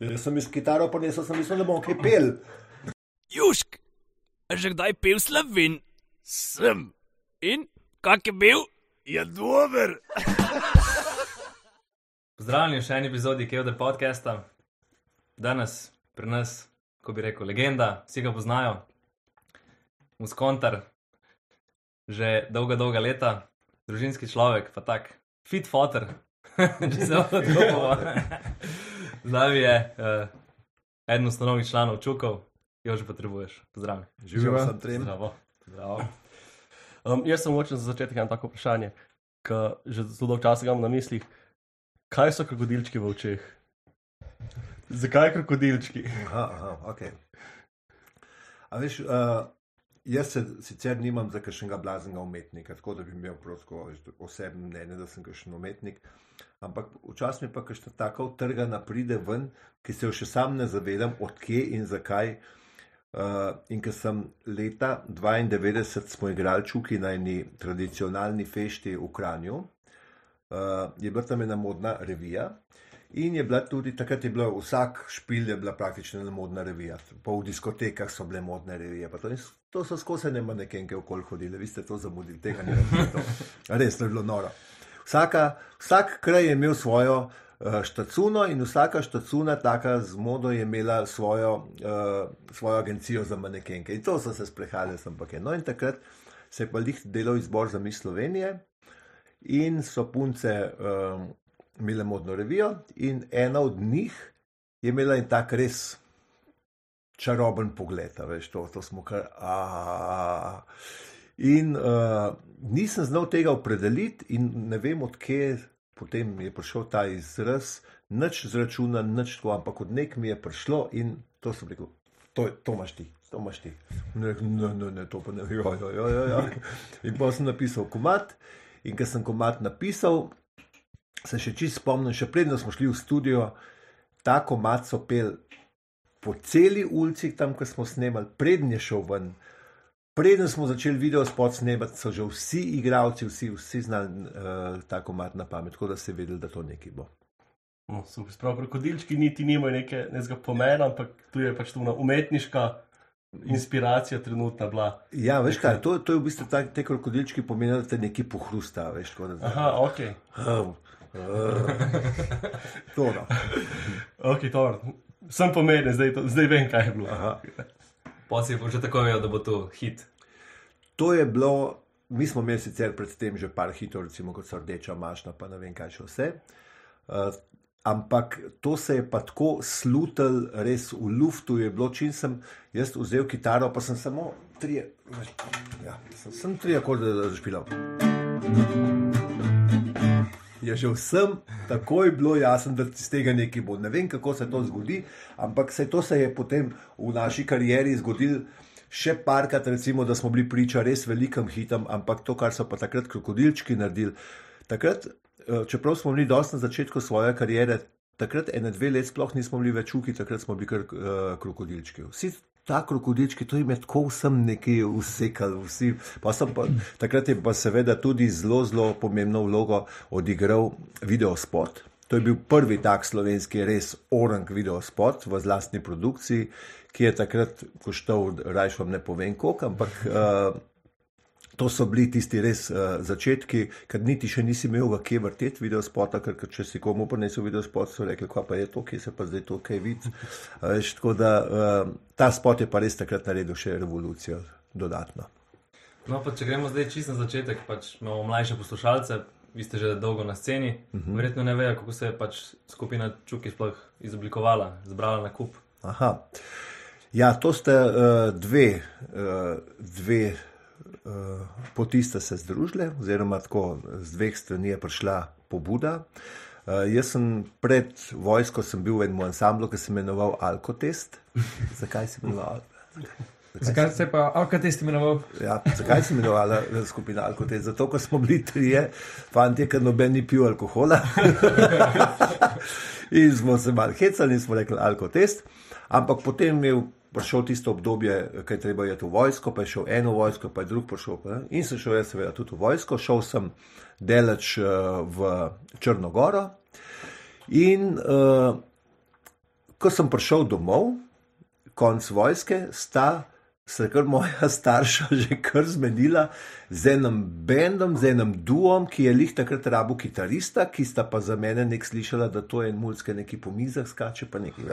Jaz sem iz kitaro ponesel, sem mislil, da bom kaj pel. Južk, že kdaj pil slovin? Sem. In kak je bil? Je dober. Pozdravljeni v še eni epizodi Kevda podcasta. Danes pri nas, ko bi rekel, legenda, vsi ga poznajo, muskontar, že dolga, dolga leta, družinski človek, pa tak, fit fotor, če se lahko tako povem. Z nami je uh, eden od osnovnih članov Čukov, jo že potrebuješ. Pozdravljen. Živijo sem trem. Zdravo. Zdravo. Um, jaz sem močen za začetek eno tako vprašanje, ki že zelo dolgo časa imam na mislih. Kaj so krokodilčki v očeh? Zakaj krokodilčki? Aha, aha, ok. A veš, uh, jaz se sicer nimam za kakšnega blaznega umetnika, tako da bi imel prosto osebno mnenje, da sem kakšen umetnik. Ampak včasih mi pa kakšna taka utrgana pride ven, ki se jo še sam ne zavedam, odkje in zakaj. Uh, in ker sem leta 92 smo igrali čuki na eni tradicionalni fešti v Kranju, uh, je bila tam ena modna revija. In je bila tudi takrat, je bila vsak špil, je bila praktično ena modna revija. Pa v diskotekah so bile modne revije. To, to so skozi ne manekenke okoli hodile, vi ste to zamudili, tega ne. Res to je bilo noro. Vsaka, vsak kraj je imel svojo uh, štacuno in vsaka štacuna, taka z modo, je imela svojo, uh, svojo agencijo za manekenke. In to so se sprehajali, sem pa kaj. No in takrat se je pa jih delal izbor za mi Slovenije in so punce um, imele modno revijo, in ena od njih je imela en tak res čaroben pogled, veš, to, to smo kar. aaa. In uh, nisem znal tega opredeliti, in ne vem, odkje potem je prišel ta izraz, nič zračuna, nič tako, ampak od nek mi je prišlo in to sem rekel, to, to imaš ti. To imaš ti. Rekel, Ne, ne, ne, to pa ne, ja, ja, ja, ja, ja. In pa sem napisal komat, in ker sem komat napisal, se še čist spomnim, še predno smo šli v studio, ta komat so pel po celi ulici, tam, kjer smo snemali, preden je šel ven. Preden smo začeli video spot snemati, so že vsi igralci, vsi, vsi znali uh, ta komat na pamet, tako da ste vedeli, da to nekaj bo. No, super, sprav, krokodilčki niti nimajo neke, nekega pomena, ampak tu je pač tu umetniška inspiracija trenutna bila. Ja, veš kaj, to, to je v bistvu ta, te krokodilčki pomeni, da te nekaj pohrusta, veš, tako da. Aha, ok. Uh, uh, to no. Ok, to sem pomenil, zdaj, to- zdaj vem, kaj je bilo. Aha. Pa si že tako vedel, da bo to hit. To je bilo, mi smo imeli sicer predtem že par hitov, recimo kot so rdeča mašna, pa ne vem kaj še vse. Uh, ampak to se je pa tako slutel, res v luftu je bilo, čim sem jaz vzel kitaro, pa sem samo tri, ja, sem, sem tri akorde zašpilal. Je že vsem takoj bilo jasno, da iz tega nekaj bo. Ne vem, kako se to zgodi, ampak se to se je potem v naši karieri zgodilo še parkrat, recimo, da smo bili priča res velikim hitom, ampak to, kar so pa takrat krokodilčki naredili. Takrat, eh, čeprav smo bili dosti na začetku svoje kariere, takrat ene dve let sploh nismo bili več uki, takrat smo bili kar uh, krokodilčki. Vsi ta krokodilčki, to je tako vsem nekaj usekal. Pa pa, takrat je pa seveda tudi zelo, zelo pomembno vlogo odigral videospot. To je bil prvi tak slovenski res orang videospot v zlastni produkciji, ki je takrat koštal, rajš vam ne povem koliko, ampak uh, to so bili tisti res uh, začetki, ker niti še nisi imel v kje vrteti videospota, ker, ker če si komu prinesel videospot, so rekli, kva pa je to, kje se pa zdaj to kaj vidi. A veš, Tako da uh, ta spot je pa res takrat naredil še revolucijo dodatno. No, pa če gremo zdaj čisto na začetek, pač imamo mlajše poslušalce, vi ste že dolgo na sceni, uh -huh. verjetno ne vejo, kako se je pač skupina Čuki sploh izoblikovala, zbrala na kup. Aha. Ja, to ste uh, dve, uh, dve uh, poti sta se združile, oziroma tako z dveh strani je prišla pobuda. Uh, jaz sem pred vojsko sem bil v enem ansamblu, ki se je imenoval Alkotest. Zakaj se je imenoval? Zakaj se je pa Alkatest imenoval? Ja, zakaj se je imenovala eh, skupina Alkotest? Zato, ker smo bili trije, fanti, ker noben ni pil alkohola. in smo se malo hecali in smo rekli Alkotest. Ampak potem je prišel tisto obdobje, ko je treba iti v vojsko, pa je šel eno vojsko, pa je drug prišel. Pa, in sem šel jaz, seveda, tudi v vojsko. Šel sem deleč uh, v Črnogoro. In uh, ko sem prišel domov, konc vojske, sta se kar moja starša že kar zmenila z enim bendom, z enim duom, ki je lih takrat rabo kitarista, ki sta pa za mene nek slišala, da to je en mulske neki po mizah skače, pa neki.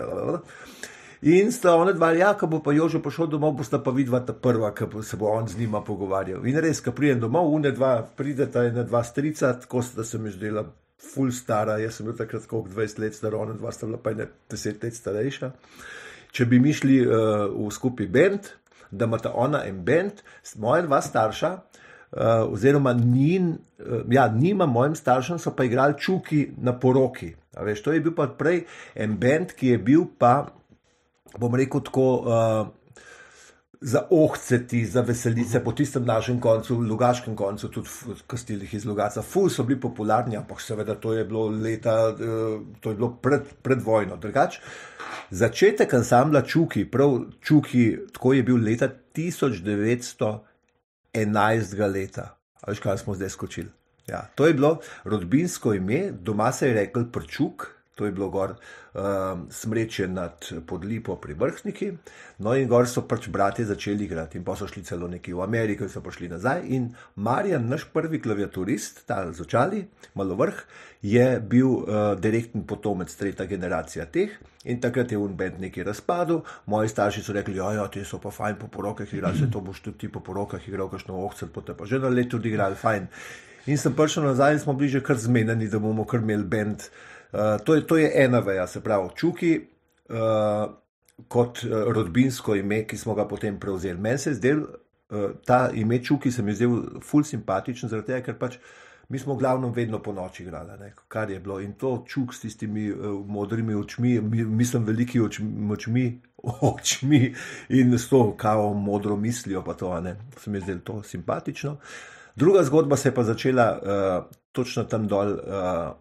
In sta ona dva, ja, ko bo pa Jožo prišel domov, bosta pa vidva ta prva, ki se bo on z njima pogovarjal. In res, ko pridem domov, une dva prideta, ena dva strica, tako sta se mi zdela ful stara, jaz sem bil takrat koliko 20 let star, ona dva sta bila pa ne 10 let starejša. Če bi mi šli uh, v skupaj bend, da imata ona en bend, moja dva starša, uh, oziroma njin, uh, ja, njima, mojim staršem so pa igrali čuki na poroki. Veš, to je bil pa prej en bend, ki je bil pa, bom rekel tako, uh, za ohceti, za veselice po tistem našem koncu, lugaškem koncu, tudi kastilih iz Lugaca. Ful so bili popularni, ampak seveda to je bilo leta, uh, to je bilo pred, pred vojno. Drugač, začetek ansambla Čuki, prav Čuki, tako je bil leta 1911 leta. A veš, kaj smo zdaj skočili? Ja, to je bilo rodbinsko ime, doma se je rekel Prčuk, to je bilo gor smreče nad podlipo pri vrhniki. No, in gor so pač bratje začeli igrati, in pa so šli celo neki v Ameriko, in so prišli nazaj. In Marjan, naš prvi klaviaturist, ta z očali, malo vrh, je bil uh, direktni potomec, tretja generacija teh. In takrat je Unbend nekaj razpadel, moji starši so rekli: ja, ti so pa fajn po porokah igrali, to boš tudi ti po porokah igral, kakšno ohcel, potem pa že na letu odigrali fajn. In sem prišel nazaj in smo bili že kar zmenjeni, da bomo kar imeli bend. Uh, to, je, to je ena veja, se pravi, čuki uh, kot uh, rodbinsko ime, ki smo ga potem prevzeli. Meni se je zdel uh, ta ime čuki, se mi je zdel ful simpatičen, zaradi tega, ker pač mi smo glavno vedno po noči igrali, ne, kar je bilo. In to čuk s tistimi uh, modrimi očmi, mi, mislim, veliki očmi, očmi, očmi in s to kao modro mislijo, pa to, ne, se mi je zdel to simpatično. Druga zgodba se je pa začela uh, točno tam dol uh,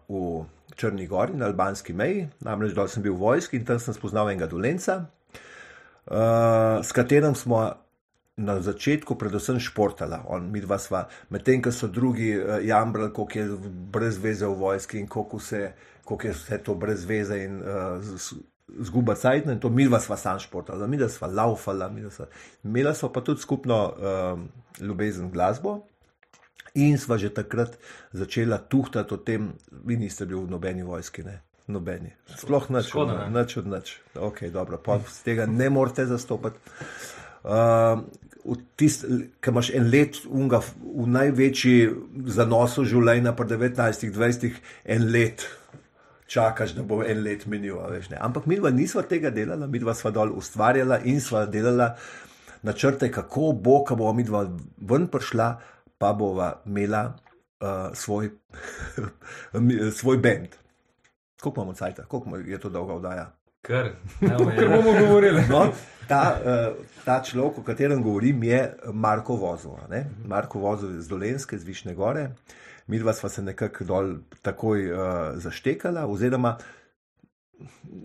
v. Črni gori, na albanski meji, namreč dol sem bil v vojski in tam sem spoznal enega dolenca, uh, s katerim smo na začetku predvsem športala. On, mi dva sva, medtem ko so drugi uh, jambrali, koliko je brez veze v vojski in koliko, se, koliko je vse to brez veze in uh, zguba cajtna in to mi dva sva sam športala, mi dva sva laufala, mi dva sva. Imela sva pa tudi skupno uh, ljubezen glasbo. In sva že takrat začela tuhtati o tem, vi niste bili v nobeni vojski, ne? nobeni. Sploh nič, nič od nič. Ok, dobro, pa z tega ne morete zastopati. Uh, Ker imaš en let unga, v največji zanosu življenja, pa 19-20, en let čakaš, da bo en let minil. Ampak mi dva nisva tega delala, mi dva sva dol ustvarjala in sva delala načrte, kako bo, ko bo mi dva ven prišla, pa bova imela uh, svoj, svoj bend. Koliko imamo cajt, koliko je to dolga oddaja? Kar, Kar bomo govorili. No, ta, uh, ta človek, o katerem govorim, je Marko Vozov. Marko Vozov je z Dolenske, z Višne gore. Mi dva sva se nekako dol takoj uh, zaštekala, oziroma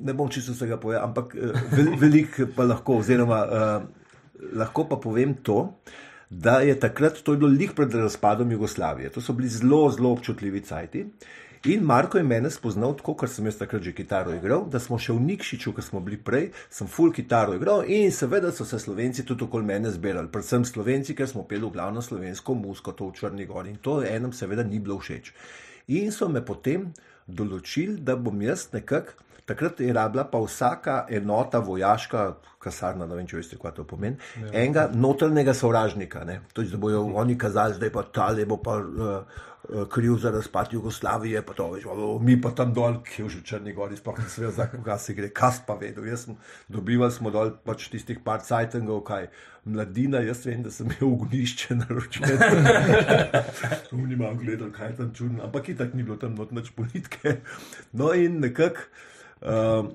ne bom čisto vsega povedal, ampak uh, vel, veliko pa lahko, oziroma uh, lahko pa povem to, da je takrat, to je bilo lik pred razpadom Jugoslavije, to so bili zelo, zelo občutljivi cajti. In Marko je mene spoznal, tako kot sem jaz takrat že kitaro igral, da smo še v Nikšiču, ko smo bili prej, sem full kitaro igral in seveda so se Slovenci tudi okoli mene zbirali, predvsem Slovenci, ker smo peli glavno slovensko musko, to v Črni gori in to enem seveda ni bilo všeč. In so me potem določili, da bom jaz nekako Takrat je rabila pa vsaka enota vojaška, kasarna, ne vem, če veste, kaj to pomeni, ja. enega notrnega sovražnika. To je, da bojo oni kazali, da je pa ta le bo pa uh, kriv za razpad Jugoslavije, pa to veš, mi pa tam dol, ki je v Črni gori, sploh ne sve, za koga se gre, kas pa vedel. Jaz sem dobival smo dol pač tistih par cajtengov, kaj mladina, jaz vem, da sem imel ognišče na ročme. Nimam gledal, kaj tam čudno, ampak itak ni bilo tam noč politike. No in nekako. Uh,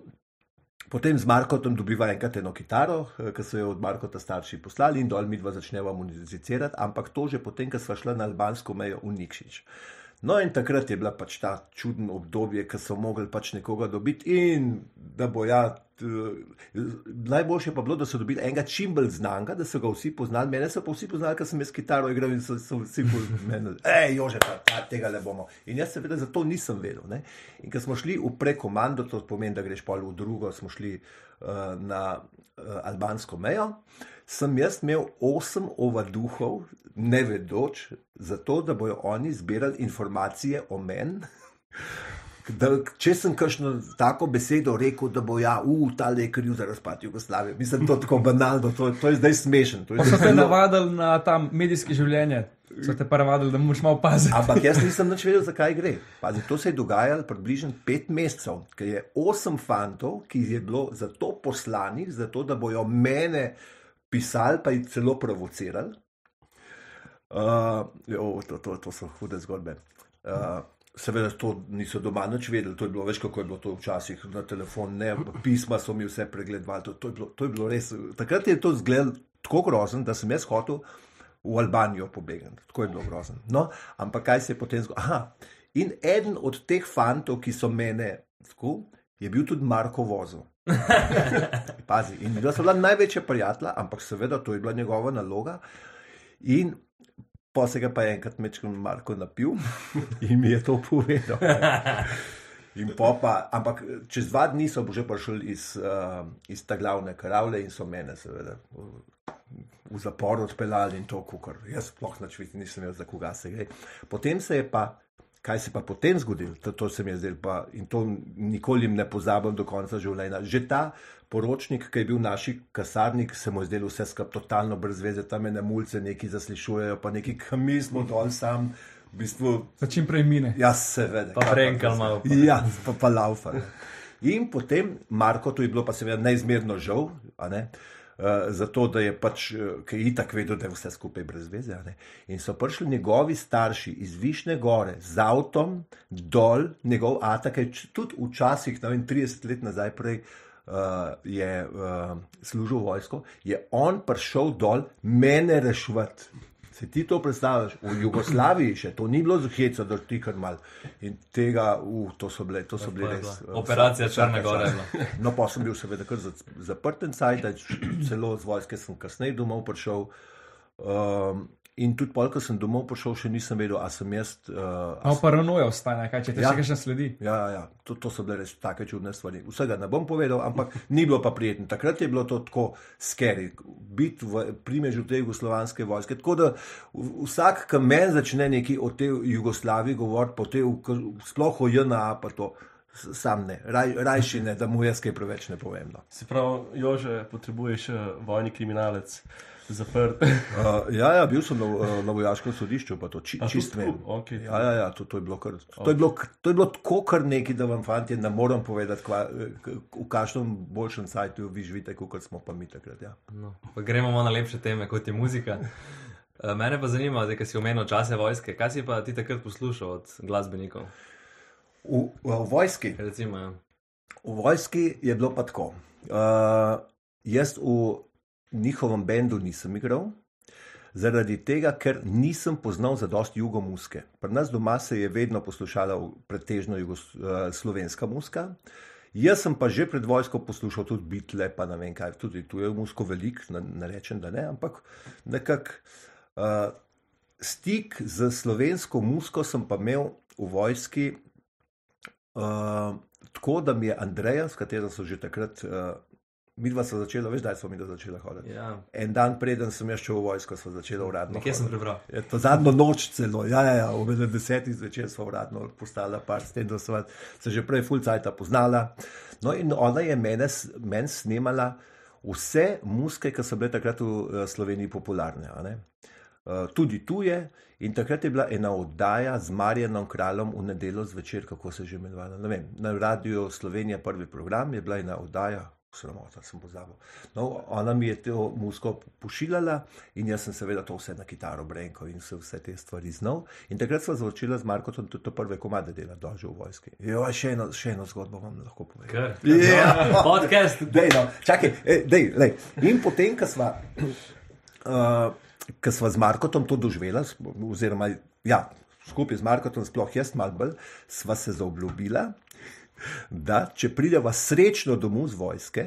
potem z Markotom dobiva enkrat eno kitaro, eh, ki so jo od Markota starši poslali in dol mi dva začneva muzicirati, ampak to že potem, ko sva šla na albansko mejo v Nikšič. No, in takrat je bila pač ta čudna obdobje, ko so mogli pač nekoga dobiti in da bo ja najboljše pa bilo, da so dobili enega čim bolj znanga, da so ga vsi poznali. Mene so pa vsi poznali, ker sem jaz kitaro igral in so, so vsi poznali. Ej, jože, ta, ta, tega ne bomo. In jaz seveda zato nisem vedel. Ne? In ko smo šli v prekomando, to pomeni, da greš pol v drugo, smo šli uh, na uh, albansko mejo. Sem jaz imel osem ovaduhov, ne vedoč, zato da bojo oni zbirali informacije o meni. Da, če sem kakšno tako besedo rekel, da bo ja, uh, ta le kriv za razpad Jugoslavije. Mislim, to je tako banalno, to, to je zdaj smešen. je Pa so te navadili na ta medijski življenje, so te pa navadili, da moraš malo paziti. Ampak jaz nisem nič vedel, zakaj gre. Pazi, to se je dogajalo približno pet mesecev, ker je osem fantov, ki je bilo za to poslanih, zato da bojo mene pisali, pa jih celo provocirali. Uh, jo, to, to, to so hude zgodbe. Uh, Seveda, to niso doma nič vedeli, to je bilo več, kako je bilo to včasih na telefon, ne, pisma so mi vse pregledovali. To, to, je bilo, to je bilo res. Takrat je to zgledalo tako grozen, da sem jaz hotel v Albanijo pobegati. Tako je bilo grozno. No, ampak kaj se je potem zgodilo? Aha, in eden od teh fantov, ki so mene tako, je bil tudi Marko Vozo. Pazi, in da so bila največja prijatelja, ampak seveda to je bila njegova naloga. In pa se ga pa je enkrat mečkal Marko napil in mi je to povedal. In pa, ampak čez dva dni so že prišli iz, uh, iz ta glavne karavle in so mene, seveda, v, zapor odpeljali in to, kar jaz sploh nič videl, nisem vedel, za koga se gre. Potem se je pa, kaj se pa potem zgodilo, to, to se mi je zdelo pa in to nikoli ne pozabim do konca življenja. Že ta poročnik, ki je bil naš kasarnik, se mu je zdelo vse skupaj totalno brez veze, tam ene mulce neki zaslišujejo, pa neki kamizmo dol sam. V bistvu, Da čim prej mine. Ja, seveda. Pa pa- malo, pa. Ja, pa, pa laufa. ne. In potem Marko, to je bilo pa seveda neizmerno žal, a ne. Uh, zato, da je pač, uh, ki je itak vedel, da je vse skupaj brez veze. ne. In so prišli njegovi starši iz Višne gore z avtom dol, njegov ata, ki je tudi včasih, ne vem, 30 let nazaj prej. Uh, je uh, služil vojsko, je on prišel dol mene reševati. Se ti to predstavljaš? V Jugoslaviji še to ni bilo zheca, da ti kar mal. In tega, uh, to so bile, to so bile res. uh, Operacija čast. bila. No, pa sem bil seveda kar za- zaprten cajt, celo z vojske sem kasneje domov prišel. Um, in tudi pol, ko sem domov prišel, še nisem vedel, a sem jaz. Uh, a Malo paranoja ostane, kaj če te Ja. še kaj sledi. Ja, ja, ja. To, to so bile res take čudne stvari. Vsega ne bom povedal, ampak ni bilo pa prijetno. Takrat je bilo to tako scary, biti v primežu te jugoslovanske vojske. Tako da vsak, ki meni začne nekaj o tej Jugoslaviji govoriti, po tej, sploh o JNA, pa to sam ne, Raj, rajši ne, da mu jaz kaj preveč ne povem. No. Se pravi, Jože, potrebuješ uh, vojni kriminalec zaprt. Uh, ja, ja, bil sem na, uh, na vojaškem sodišču, pa to či, A, čist vem. Okej. Ja, ja, ja to, to, je bilo kar, to, je bilo, to je bilo tako kar nekaj, da vam fanti ne morem povedati, kva, k- v kakšnem boljšem sajtu vi živite, kot smo pa mi takrat. Ja. No, pa gremo na lepše teme, kot je muzika. Eh, Mene pa zanima, da si omenil čase vojske. Kaj si pa ti takrat poslušal od glasbenikov? V, v, v vojski. Recimo, ja. V vojski je bilo pa tako. Uh, jaz v njihovem bendu nisem igral, zaradi tega, ker nisem poznal zadosti jugomuske. Pri nas doma se je vedno poslušala pretežno uh, slovenska muska. Jaz sem pa že pred vojsko poslušal tudi bitle, pa ne vem kaj, tudi tu je musko velik, ne, rečem, da ne, ampak nekako uh, stik z slovensko musko sem pa imel v vojski Uh, tako da mi je Andreja, s katero so že takrat, uh, mi dva sva začela, veš, da smo mi dva začela hoditi. ja. En dan preden sem jaz šel v vojsko, sva začela uradno. Nekje sem prebral. Je to zadnjo noč celo, ja, ja, ja ob desetih zvečer sva uradno postala par, s tem, da sva se že prej full cajta poznala. No in ona je mene, meni snemala vse muske, ki so bile takrat v eh, Sloveniji popularne. Uh, tudi tu je. In takrat je bila ena oddaja z Marjanom Kraljem v nedeljo zvečer, kako se je že imenovala. Na radiju Slovenija, prvi program je bila ena oddaja, sramota, sem pozabil. No, ona mi je to musko pošiljala in jaz sem seveda to vse na kitaro brenko in se vse te stvari znal. In takrat smo začeli z Markotom tudi to prve komade dela, dolže v vojski. Jo, še, eno, še eno zgodbo vam lahko povem. Kar. Ja. Podcast. Dej, no, čakaj, eh, dej, lej. In potem, ko sva, uh, ko sva z Markotom to doživela, s- oziroma ja, skupaj z Markotom, sploh jaz malo bolj, sva se zaobljubila. Da če prideva srečno domov z vojske,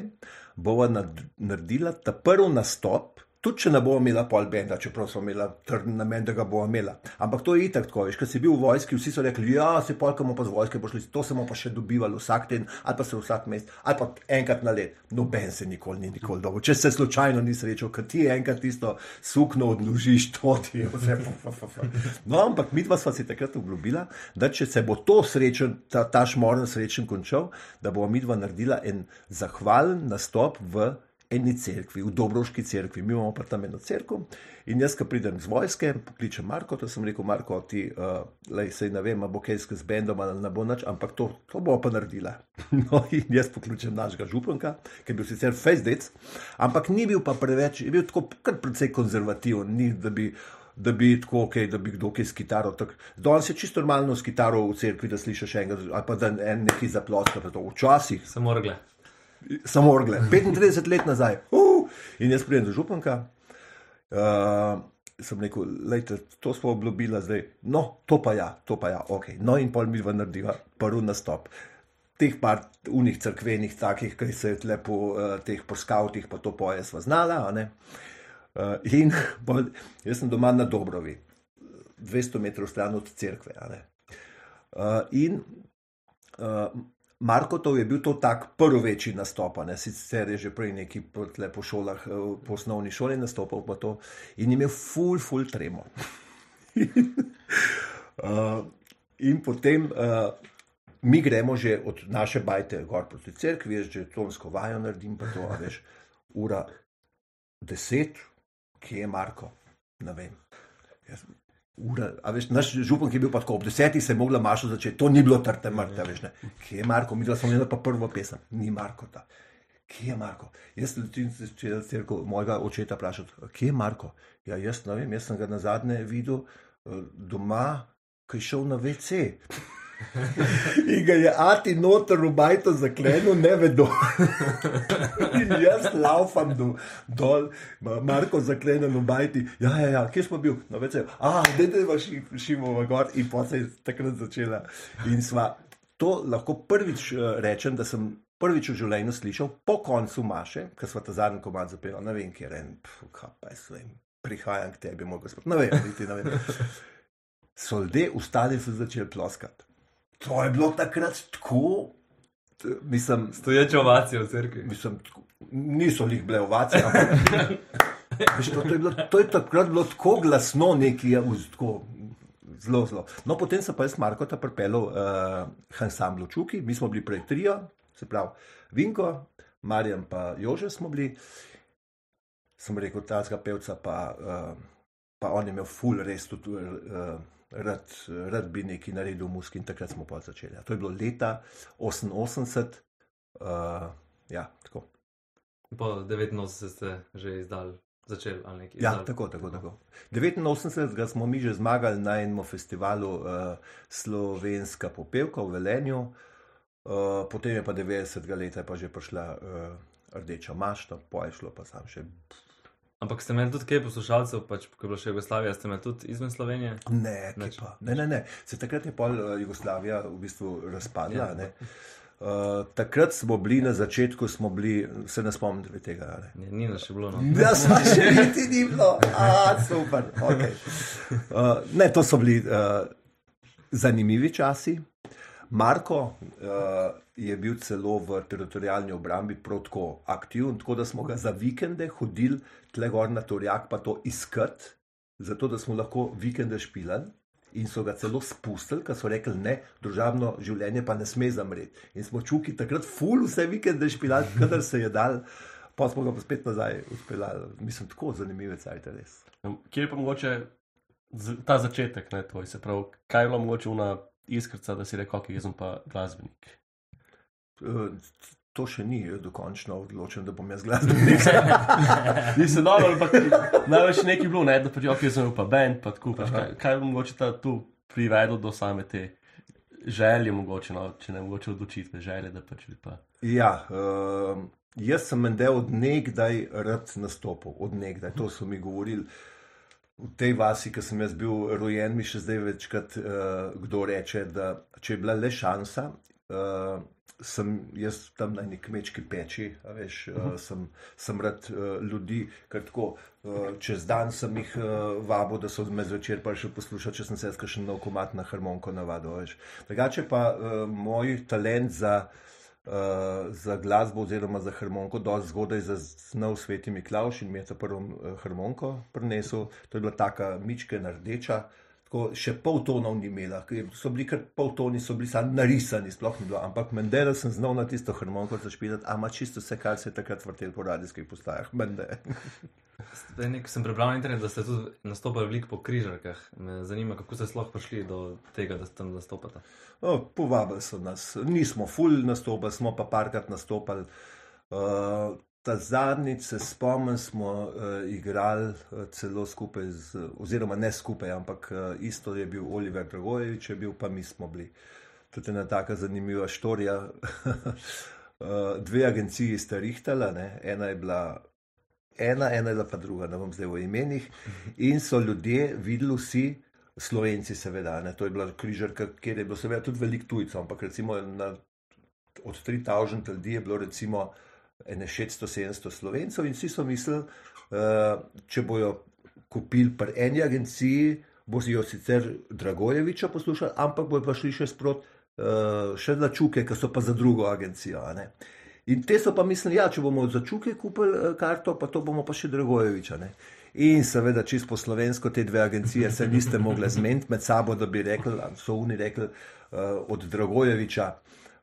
bova naredila ta prvi nastop. Tudi če ne bomo imela pol benda, čeprav smo imeli trden namen, da ga bomo imela. Ampak to je itak tako, veš, ker si bil v vojski, vsi so rekli, ja, se polkamo pa z vojske pošli, to se bomo pa še dobivali vsak teden, ali pa se vsak mesec, ali pa enkrat na let. Noben se nikoli ni nikoli dobro. Če se slučajno ni srečal, ker ti enkrat tisto sukno odložiš, to ti je vse. No, ampak mi dva sva si takrat obljubila, da če se bo to srečen, ta, ta šmoren srečen končal, da bomo mi dva naredila en zahvalen nastop v eni cerkvi, v Dobroški cerkvi. Mi imamo pa tam eno cerkev in jaz, ko pridem z vojske, pokličem Marko, to sem rekel, Marko, ti, uh, lej, sej ne vem, bo kaj s bendom ali ne bo nič, ampak to, to bo pa naredila. No, in jaz pokličem našega županka, ki je bil sicer fezdec, ampak ni bil pa preveč, je bil tako kar precej konzervativen, ni da bi. Da bi tako, okay, da bi kdo kaj s kitaro. tak- Danes je čisto normalno s kitaro v cerkvi, da slišiš enega, ali pa da en neki zaploska. Včasih Samo orgle. Samo orgle, 35 let nazaj. Uh, in jaz pridem do županka. Uh, sem rekel, lejte, to smo obljubili zdaj. No, to pa ja, to pa ja, ok. No, in pol mi dva narediva prvi nastop. Teh par unih crkvenih, takih, ki se je lepo, uh, teh po skavtih, pa to poje sva znala. Uh, in pol, jaz sem doma na Dobrovi, 200 metrov stran od cerkve. Uh, in uh, Markotov je bil to tak prvi večji nastop, ne sicer je že prej neki po, po šolah, eh, po osnovni šoli nastopal pa to in imel ful, ful tremo. uh, in potem uh, mi gremo že od naše bajte gor proti cerkvi, jaz že tonsko vajo naredim, pa to, a veš, ura deset, kje je Marko, ne vem. Jaz, Ura, a veš, naš župan, ki je bil pa tako ob desetih, se je mogla mašo začeti, to ni bilo trte mrtve, veš, ne. Kje je Marko, mi smo imeli pa prvo pesem, ni Marko ta. Kje je Marko? Jaz sem če jaz rekel, mojega očeta vprašal, kje je Marko? Ja, jaz ne vem, jaz sem ga na zadnje videl eh, doma, ki je šel na WC. In ga je Ati noter v bajto zaklenil, ne vedo. In jaz laufam do, dol, Ma- Marko zaklenjen v bajti. Ja, ja, ja, kje smo bili? No, več je. Ah, da je pa šimo v gor in pa se je takrat začela. In sva to lahko prvič eh, rečem, da sem prvič v življenju slišal po koncu Maše, ker sva ta zadnji komad zapela, ne vem, kje je en, kaj pa jaz vem, prihajam k tebi, moj gospod, ne vem, niti ne vem. So ljudje ustali in so začeli ploskati. To je bilo takrat tako, mislim, Stoječe ovacije v cerkvi. mislim, tako- niso jih bile ovacije, ampak veš, to, to, je bilo, to je takrat bilo tako glasno, neki je tako. Zelo, zelo. No, potem sem pa jaz Marko ta pripeljal uh, ansamblu Čuki, mi smo bili prej trio, se pravi Vinko, Marjan pa Jože smo bili. Sem rekel, ta zga pevca pa, uh, pa on je imel ful res tudi. Uh, Rad, rad bi nekaj naredil v muski in takrat smo pa začeli. Ja, To je bilo leta 88, uh, ja, tako. Po 89 ste že izdali, začeli ali nekaj. Ja, tako, tako, tako. 89 smo mi že zmagali na enem festivalu uh, Slovenska popevka v Velenju, uh, potem je pa 90 let pa že prišla uh, Rdeča mašta, pa je šlo pa sam še. Ampak ste imeli tudi kaj poslušalcev, pač, ko je bila še Jugoslavija, ste imeli tudi izven Slovenije? Ne, pa. ne, ne, ne. Se takrat je pol uh, Jugoslavija v bistvu razpadla. Ja. ne. Uh, takrat smo bili na začetku, smo bili, se ne spomnim tega. Ne. Ne, ni nas še bilo. No. Ja, smo še niti ni bilo, a super. Okay. Uh, ne, to so bili uh, zanimivi časi. Marko uh, je bil celo v teritorijalni obrambi protko aktiven, tako da smo ga za vikende hodili tle gor na Torjak, pa to iskati, zato da smo lahko vikende špilali. In so ga celo spustili, ker so rekli, ne, družabno življenje pa ne sme zamreti. In smo čuki takrat ful vse vikende špilali, kadar se je dal, pa smo ga pa spet nazaj uspeljali. Mislim, tako zanimive cajte res. Kje je pa mogoče ta začetek, ne tvoj, se pravi, kaj je bilo mogoče una iskrca, da si rekel, ok, jaz sem pa glasbenik. To še ni dokončno odločen, da bom jaz glasbenik. Nisem dobro, ampak največ nekaj bilo, ne, da pač, ok, jaz sem bil pa band, pa tako, pač, kaj, kaj je mogoče ta tu privedlo do same te želje, mogoče, no, če ne mogoče odločitve, želje, da pač bi pa. Ja, uh, jaz sem mende od nekdaj rad nastopil, od nekdaj, to so mi govorili. V tej vasi, ki sem jaz bil rojen, mi še zdaj večkrat uh, kdo reče, da če je bila le šansa, uh, sem jaz tam na neki kmečki peči, veš, uh, sem, sem rad uh, ljudi, ker tako uh, čez dan sem jih uh, vabil, da so me zvečer prišli poslušati, če sem se jaz še na komat na harmoniko navadil. veš. Drugače pa uh, moj talent za, uh, za glasbo oziroma za harmoniko dosti zgodaj zaznal Sveti Miklauš in mi je ta prvo uh, harmoniko prinesel. To je bila taka mičkena rdeča. Tako, še pol tonov ni imela, ker so bili kar pol toni, so bili samo narisani, sploh ni bilo. Ampak Mendela sem znal na tisto harmoniko zašpilati, ama čisto vse, kar se je takrat vrtelo po radijskih postajah. Mende. Zdaj, nek, sem prebral na internetu, da ste tudi nastopali veliko po križarkah. Me zanima, kako ste sploh prišli do tega, da ste tam nastopate. No, povabili so nas, nismo ful nastopali, smo pa parkrat nastopali. Uh, ta zadnjič se spomnim, smo uh, igrali uh, celo skupaj, z, oziroma ne skupaj, ampak uh, isto je bil Oliver Dragojevič, je bil pa mi smo bili. To je ena taka zanimiva štorija. uh, dve agenciji sta rihtala, ena je bila. Ena, ena je bila pa druga, ne bom zdaj v imenih. In so ljudje videli vsi, slovenci, seveda, ne? to je bila križarka, kjer je bilo seveda tudi veliko tujcev, ampak recimo na, od 3000 ljudi je bilo recimo ene 600-700 slovencev in vsi so mislili, uh, če bojo kupili pri eni agenciji, bo jo sicer Dragojeviča poslušali, ampak bojo pa šli še sprot, uh, še za čuke, ki so pa za drugo agencijo. In te so pa mislili, ja, če bomo za čuke kupili eh, karto, pa to bomo pa še Dragojeviča. Ne? In seveda, čisto po slovensko, te dve agencije se niste mogli zmeniti med sabo, da bi rekli, so oni rekli uh, od Dragojeviča.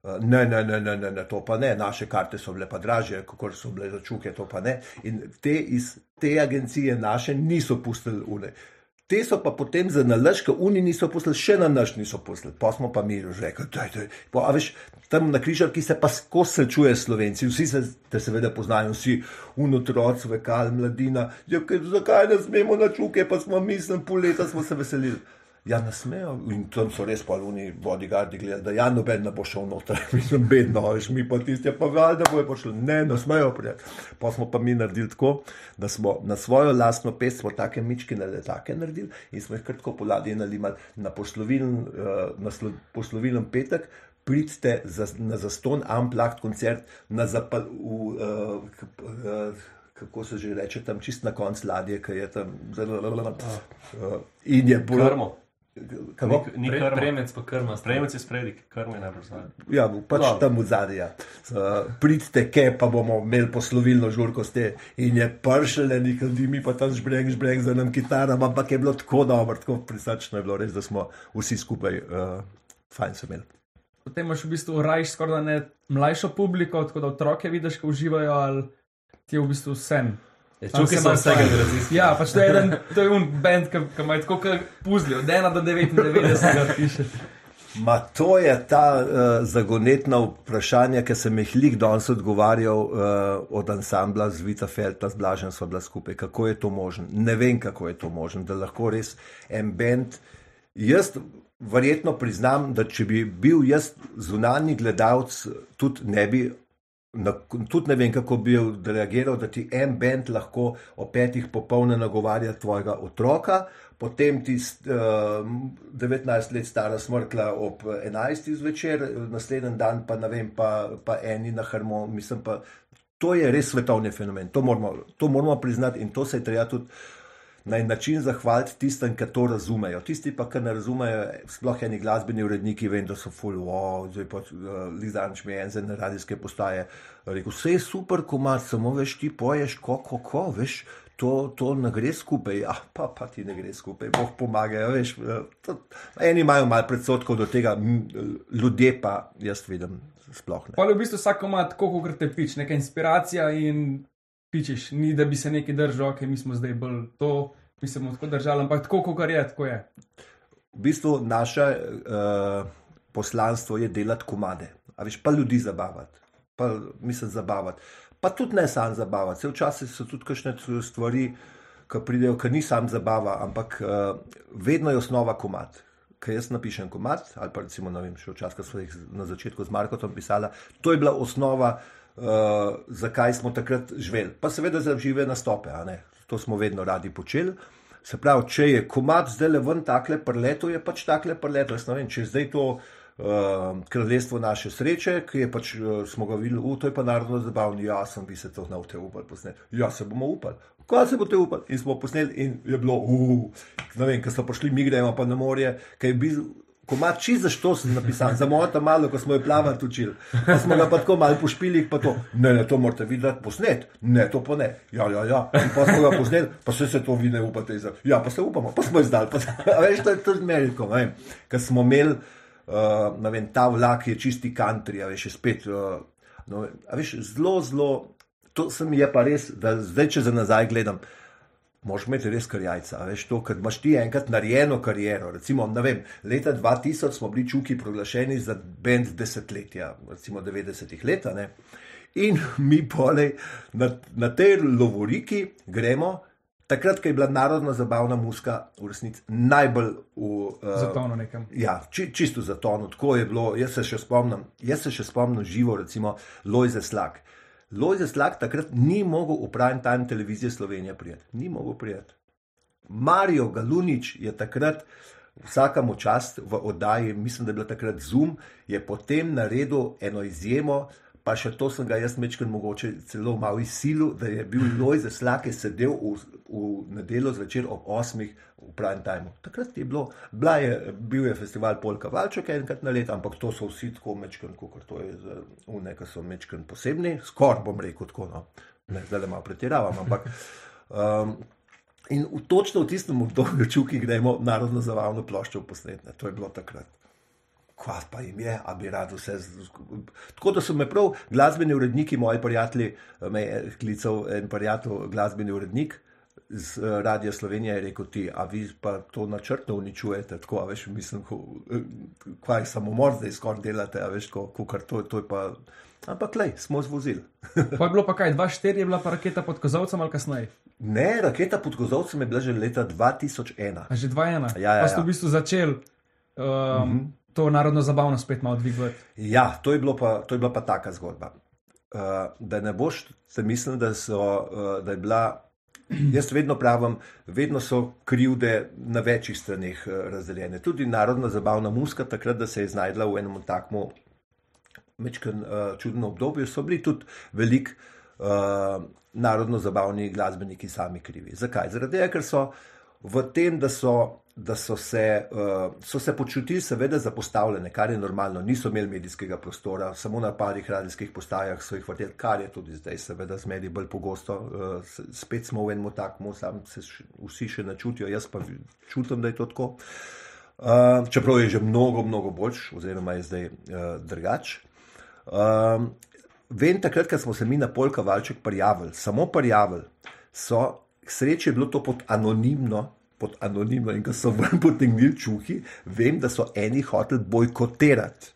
Ne, ne, ne, ne, ne, ne, to pa ne, naše karte so bile pa dražje, kot so bile za čuke, to pa ne. In te iz te agencije naše niso pustili une. Te so pa potem za nalaž, ker oni niso poslali, še na naš niso poslali. Pa smo pa mi rekli, da je to. A veš, tam na križarki se pa skozi srečuje Slovenci, vsi se te seveda poznajo, vsi unotroci, vekal, mladina. Ja, kaj, zakaj ne smemo na čuke, pa smo mislili, pol leta smo se veselili. Ja, ne smejo. In tam so res polni bodyguardi gledali, da ja, noben ne bo šel noter. Mislim, bedno, veš, mi pa tisti, pa valjda bojo prišli. Ne, ne smejo prijeti. Pa smo pa mi naredili tako, da smo na svojo lastno pest, smo take mičkine letake naredili in smo jih poladje nalimali na poslovilen, uh, na slo, poslovilen petek. Pridite za, na zaston Amplakt koncert na zapal, v, uh, kako se že reče, tam čist na koncu ladje, ki je tam zelo, zelo, zelo, uh, in je bolj. Kako? Ni Pre, krmo. premec pa krma. Prejemec je spredi, krmo je najbolj znano. Ja, pač Dobro. tam v zadnji. Ja. Uh, pridite, ke pa bomo imeli poslovilno žurko s te. In je pršele, nekaj mi pa tam žbreng, žbreng za nam kitarama, ampak je bilo tako dobro, tako prisrčno je bilo res, da smo vsi skupaj uh, fajn se imeli. Potem imaš v bistvu rajš skoraj ne mlajšo publiko, tako da otroke vidiš, ko uživajo, ali ti je v bistvu sen. Čuki so vsega različni. Ja, pač to je en, to je un band, ki ima tako kot puzli, od 1 do 99 ga piše. Ma to je ta uh, zagonetna vprašanja, ki sem jih lik danes odgovarjal uh, od ansambla z Vita Felta, z Blažen sva bila skupaj. Kako je to možno? Ne vem, kako je to možno, da lahko res en bend. Jaz verjetno priznam, da če bi bil jaz zunanji gledalec, tudi ne bi. Na, tudi ne vem, kako bi reagiral, da ti en bend lahko o petih popolne nagovarja tvojega otroka, potem ti uh, 19 let stara smrkla ob 11 zvečer, naslednji dan pa ne vem, pa, pa eni na harmoniji. Mislim pa, to je res svetovni fenomen, to moramo, to moramo priznati in to se je treba tudi na en način zahvaliti tistim, ki to razumejo. Tisti pa, ki ne razumejo, sploh eni glasbeni uredniki, vem, da so full, wow, zdaj pa uh, Lizanč mi je en za radijske postaje. Rekel, vse je super, komat, samo veš, ti poješ, kako, kako, veš. To, to ne gre skupaj, ja, pa, pa ti ne gre skupaj, boh pomaga. Veš, eh, to, eni imajo malo predsotkov do tega, m, ljudje pa, jaz vidim, sploh ne. Pa je v bistvu vsak ima tako, kot te pič, neka inspiracija in pičeš, ni da bi se nekaj držal, ok, mi smo zdaj bolj to, mi se bomo tako držali, ampak tako, kot je, tako je. V bistvu naše uh, poslanstvo je delati komade, a veš, pa ljudi zabavati, pa mislim zabavati. Pa tudi ne sam zabavati. Se včasih so tudi kakšne stvari, ki pridejo, ki ni sam zabava, ampak uh, vedno je osnova komad. Ker jaz napišem komad, ali pa recimo, ne vem, še včasih, smo jih na začetku z Markotom pisali, to je bila osnova, uh, zakaj smo takrat živeli. Pa seveda za žive nastope. To smo vedno radi počeli. Se pravi, če je komat zdaj le ven takle prleto, je pač takle prleto. Jaz ne vem, če je zdaj to uh, kraljestvo naše sreče, ki je pač uh, smo ga videli, uh, to je pa narodno zabavno, ja, sem bi se to znal te upati posneti. Ja, se bomo upali. Kaj se boste upali? In smo posneli, in je bilo, uh, ne vem, ko so prišli, mi gremo pa na morje, kaj je bil. Ko ima čist za što sem napisal, za mojo tam malo, ko smo jo plavati učili. Pa smo ga pa tako malo pošpili, pa to, ne, ne, to morate videti posnet, ne, to pa ne. Ja, ja, ja. In pa smo ga posneli, pa se se to vi ne upate izraz. Ja, pa se upamo, pa smo izdali. Pa, a veš, to je tudi meriko. Ker smo imeli, uh, ne vem, ta vlak je čisti country, veš, spet, uh, no, veš, zelo, zelo, to se mi je pa res, da zdaj, če za nazaj gledam, Moš imeti res kar jajca, veš to, ker imaš ti enkrat narejeno kariero. Recimo, vem, leta 2000 smo bili čuki proglašeni za bend desetletja, recimo 90-ih let. In mi polej na, na tej lovoriki gremo, takrat, ko je bila narodna zabavna muska v resnici najbolj v. Uh, Zatonil nekam. Ja, či, čisto zatonil, tako je bilo. Jaz se še spomnim, jaz se še spomnim živo, recimo Lojze Slak. Lojze Slak takrat ni mogel v prime time televizije Slovenije prijeti. Ni mogel prijeti. Marijo Galunič je takrat, vsakemu čast v oddaji, mislim, da je bila takrat Zoom, je potem naredil eno izjemo, pa še to sem ga jaz mečkal mogoče celo malo izsilil, da je bil Lojze Slak, ki je sedel v, v nedeljo zvečer ob 8. v prime time. Takrat je bilo, je, bil je festival Polka Valček enkrat na leto, ampak to so vsi tako mečkan, kot to je za une, ki so mečkan posebni, skoraj bom rekel tako, no, ne, zdaj le malo pretiravam, ampak. Um, In v, točno v tistem obdobju, čuki, gremo narodno zabavno ploščo posnetne. To je bilo takrat. Kva pa jim je, a bi rad vse. Tako da so me prav glasbeni uredniki, moji prijatelji, me je klical en prijatelj, glasbeni urednik z eh, Radia Slovenije, je rekel ti, a vi pa to načrtno uničujete, tako, a veš, mislim, eh, kva je samomor zdaj skoraj delate, a veš, ko, ko kar to, to je pa. Ampak lej, smo zvozili. Pa je bilo pa kaj, 2-4 je bila pa raketa pod kozovcem ali kasneje. Ne, raketa pod kozovcem je bila že leta 2001. A že 2-1. Ja, ja, pa ste ja. v bistvu začeli um, mm -hmm. To narodno zabavno spet malo dvigovati. Ja, to je, pa, to je bila pa taka zgodba. Uh, da ne boš, se mislim, da, so, uh, da je bila. Jaz vedno pravim, vedno so krivde na večjih straneh uh, razdeljene. Tudi narodna zabavna muska, takrat, da se je znašla v enem takmu mečken uh, čudnem obdobju, so bili tudi velik uh, narodno zabavni glasbeniki sami krivi. Zakaj? Zaradi tega, ker so v tem, da so, da so, se, uh, so se počutili seveda zapostavljene, kar je normalno, niso imeli medijskega prostora, samo na parih radijskih postajah so jih vrteli, kar je tudi zdaj seveda z mediji bolj pogosto. Uh, spet smo v enem takmu, sam se š, vsi še ne čutijo, jaz pa čutim, da je to tako. Uh, čeprav je že mnogo, mnogo boljš, oziroma je zdaj uh, drugač. Um, vem, takrat, ko smo se mi na Polka Valček prijavili, samo prijavili, so, k sreči je bilo to pod anonimno, pod anonimno in ko so ven potegnili čuhi, vem, da so eni hoteli bojkotirati.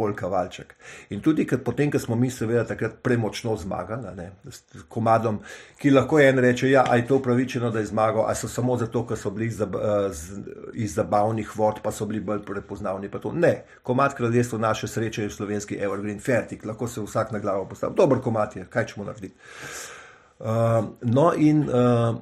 Polka Valček. In tudi ker potem, ko smo mi, seveda, takrat premočno zmagali, ne, s komadom, ki lahko en reče, ja, je to upravičeno, da je zmagal, a so samo zato, ker so bili iz, eh, z, iz zabavnih vod, pa so bili bolj prepoznavni. Ne, komad kraljestvo naše sreče je slovenski Evergreen Fertig, lahko se vsak na glavo postavi. Dober komad je, kaj ćemo narediti. Uh, no, in uh,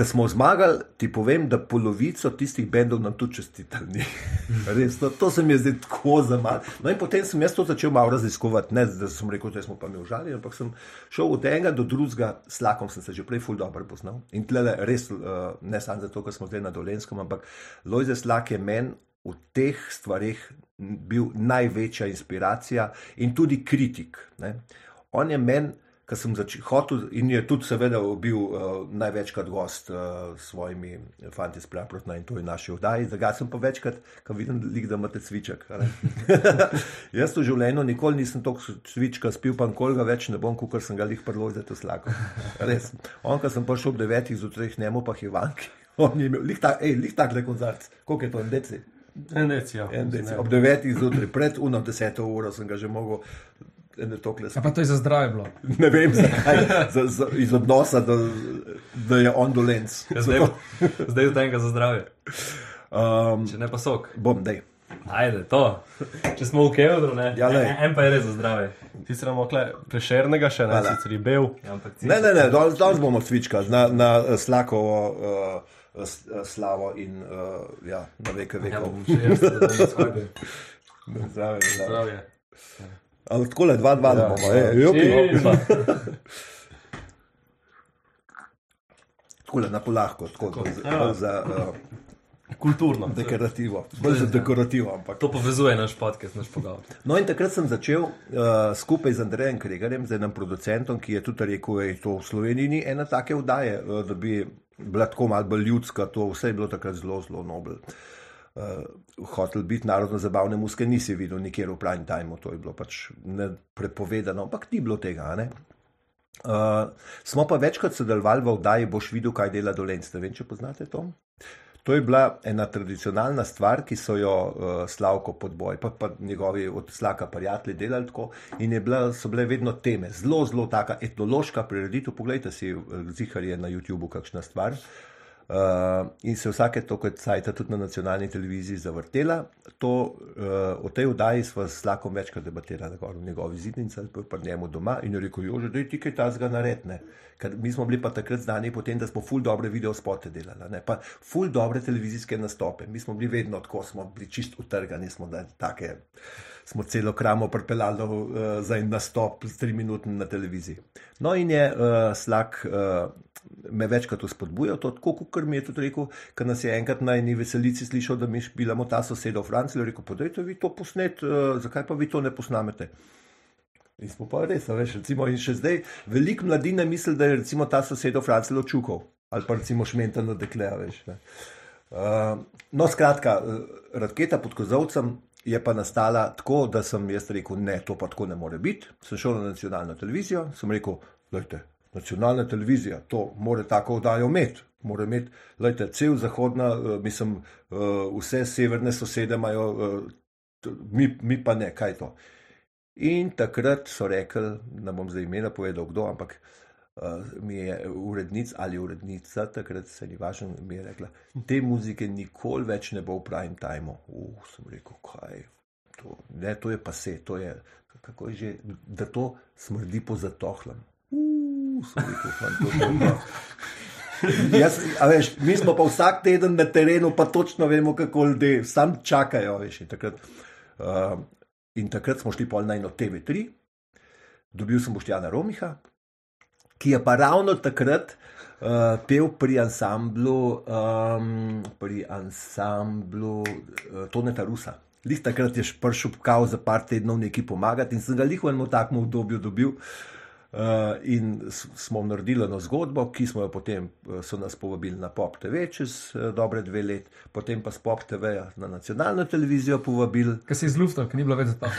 ko smo zmagali, ti povem, da polovico tistih bendov nam tudi čestitali. Res, no, to se mi je zdaj tako za malo. No, in potem sem jaz to začel malo raziskovati, ne da sem rekel, da smo pa mi užali, ampak sem šel od enega do drugega, s lakom sem se že prej ful dobro poznal. In tle res, uh, ne samo zato, ker smo zdaj na Dolenskem, ampak Lojze Slak je meni v teh stvarih bil največja inspiracija in tudi kritik. Ne. On je meni, ki sem začel hotel in je tudi seveda bil uh, največkrat gost uh, s svojimi fanti spraprotna in to je naše vdaji. Zdaj sem pa večkrat, ko vidim, lik, da imate cviček. Jaz v življenju nikoli nisem toliko cvička spil, pa nikoli ga več ne bom, kot sem ga lih prlo za to slako. Res. On, ko sem prišel ob devetih zjutraj, njemu pa hivanki. On je imel, lih tak, ej, lih tak le koncert, koliko je to, en deci? En dec, ja. En deci. Ob devetih zjutraj, pred uno deseto uro sem ga že mogel. Ene tokle Ja, pa to je za zdravje bilo. Ne vem, zakaj, za, za, iz odnosa, da, da je on dolenc. Ja, zdaj, zdaj v tenga za zdravje. Um, Če ne pa sok. bom, dej. Ajde, to. Če smo v Kevdru, ne. Ja, en, en pa je res za zdravje. Ti si nam okle prešernega še ne, sicer je bil. Ja, ampak Ne, ne, ne, danes, danes bomo cvičkali na, na eh, Slakovo uh, slavo in uh, ja, na veke Ja, vekov. bom še jaz, da bom skrbel. Zdravje, zdravje. Zdravje. Ampak tako le dva, dva, Ja. bomo, e, jopi. Epa. Tako le na polahko, tako bolj za, Ja. za uh, Kulturno. dekorativo. Bolj za dekorativo, ampak. To povezuje naš podcast, naš pogovor. No, in takrat sem začel uh, skupaj z Andrejem Kregarjem, z enim producentom, ki je tudi rekel, da je to v Sloveniji ni ena take vdaje, uh, da bi bila tako malo bolj ljudska, to vse je bilo takrat zelo, zelo nobel. Uh, hotel biti narodno zabavne muske, nisi videl nikjer v prime timeu, to je bilo pač prepovedano, ampak ni bilo tega. ne. Uh, smo pa večkrat sodelovali v oddaji, boš videl, kaj dela dolenc. Ne vem, če poznate to. To je bila ena tradicionalna stvar, ki so jo uh, Slavko podboj, pa, pa njegovi od Slaka prijatelji delali tako. In bila, so bile vedno teme, zelo, zelo taka etnološka prireditev. Poglejte si, zihar je na YouTubu kakšna stvar. Uh, in se vsake to, kot sajta, tudi na nacionalni televiziji zavrtela. To, uh, o tej oddaji smo s Slakom večkrat debatirali, gor v njegovi zidnici ali pa pri njemu doma. In je rekel, jože, da je ti kaj tazga naredne. Ker mi smo bili pa takrat znani po tem, da smo ful dobre video spote delali, ne? pa ful dobre televizijske nastope. Mi smo bili vedno tako, smo bili čist utrgani, smo da take. Smo celo kramo pripeljali uh, za en nastop, tri minute na televiziji. No, in je uh, Slak uh, me večkrat uspodbujal, to tako, kot mi je tudi rekel, ker nas je enkrat na eni veselici slišal, da mi špilamo ta soseda v Franciji. Rekel, podajte vi to posnet, uh, zakaj pa vi to ne posnamete? In smo pa res, veš, recimo, in še zdaj veliko mladine misli, da je recimo ta sosed v Franciji ločukov ali pa recimo šmentano dekle, veš. ne. Uh, no, skratka, raketa pod kozovcem je pa nastala tako, da sem jaz rekel, ne, to pa tako ne more biti. Sem šel na nacionalno televizijo, sem rekel, gledajte, nacionalna televizija, to more tako oddajo imeti. Mora imeti, gledajte, cel zahodna, uh, mislim, uh, vse severne sosede imajo, t- mi, mi pa ne, kaj to. In takrat so rekli, ne bom zdaj imena povedal, kdo, ampak uh, mi je urednica ali urednica, takrat se ni važno, mi je rekla, te muzike nikoli več ne bo v prime timeu. Uf, sem rekel, kaj. To, ne, to je pa se, to je, kako je že, da to smrdi po zatohlem. Uf, sem rekel, fant, to je pa. Jaz, veš, mi smo pa vsak teden na terenu, pa točno vemo, kako ljudje sam čakajo. Veš, in, takrat, uh, in takrat smo šli pol na eno TV3, dobil sem Boštjana Romiha, ki je pa ravno takrat uh, pel pri ansamblu, um, pri ansamblu uh, Toneta Rusa. Lih takrat je prišel kao za par tednov neki pomagati in sem ga lih v enem takem obdobju dobil. Uh, in s- smo naredili eno zgodbo, ki smo jo potem, uh, so nas povabili na Pop TV čez uh, dobre dve let, potem pa s Pop TV na nacionalno televizijo povabili. Ker se je zluftal, ker ni bilo več za to.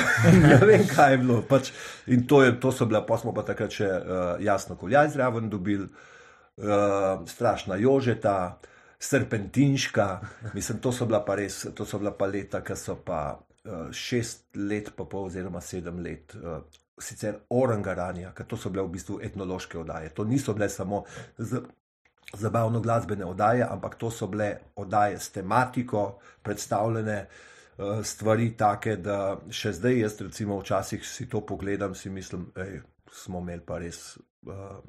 ne vem, kaj je bilo. Pač, in to, je, to so bile, pa smo pa takrat še uh, jasno koljaj zraven dobili, uh, strašna jožeta, serpentinška. Mislim, to so bila pa res, to so bila pa leta, ki so pa uh, šest let, pa pol oziroma sedem let. Sicer orangaranja, ker to so bile v bistvu etnološke oddaje. To niso bile samo z, zabavno glasbene oddaje, ampak to so bile oddaje s tematiko, predstavljene uh, stvari take, da še zdaj jaz recimo včasih si to pogledam, si mislim, da smo imeli pa res. Uh,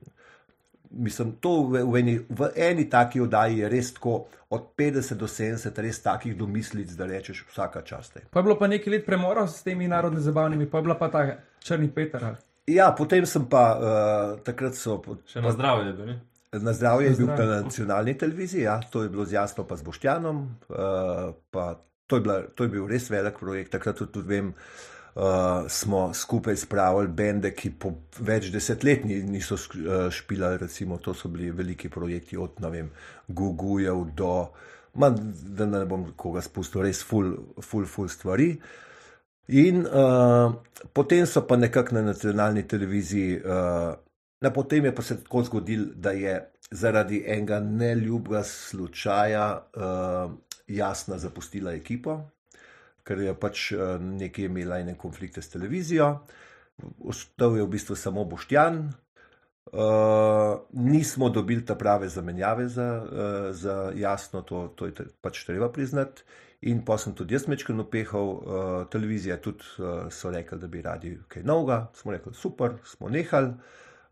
Mislim, to v, v, eni, v eni taki oddaji je res tako, od 50 do 70, res takih domislic, da rečeš, vsaka čast. Pa je bilo pa nekaj let premora s temi narodnimi zabavnimi, pa je bila pa ta črni Peter. ali- Ja, potem sem pa uh, takrat so. Še na zdravje je bil, ne? Na zdravje je bil na nacionalni televiziji, ja, to je bilo z jasno, pa z Boštjanom. Uh, pa to, je bila, to je bil res velik projekt. Takrat tudi, tudi vem, uh, smo skupaj spravili bende, ki po več desetletji niso uh, špilali. Recimo, to so bili veliki projekti od vem, Gugujev do. Ma, da ne bom koga spustil, res full, full, full stvari. In uh, potem so pa nekako na nacionalni televiziji, uh, na potem je pa se tako zgodilo, da je zaradi enega neljubega slučaja uh, jasna zapustila ekipo, ker je pač uh, nekje imela ene konflikte s televizijo. Ostal je v bistvu samo Boštjan. Uh, nismo dobili ta prave zamenjave za, uh, za jasno, to, to je te- pač treba priznati. In pa sem tudi jaz mečkano pehal, uh, televizija tudi uh, so rekli, da bi radi kaj novega, smo rekli, super, smo nehali.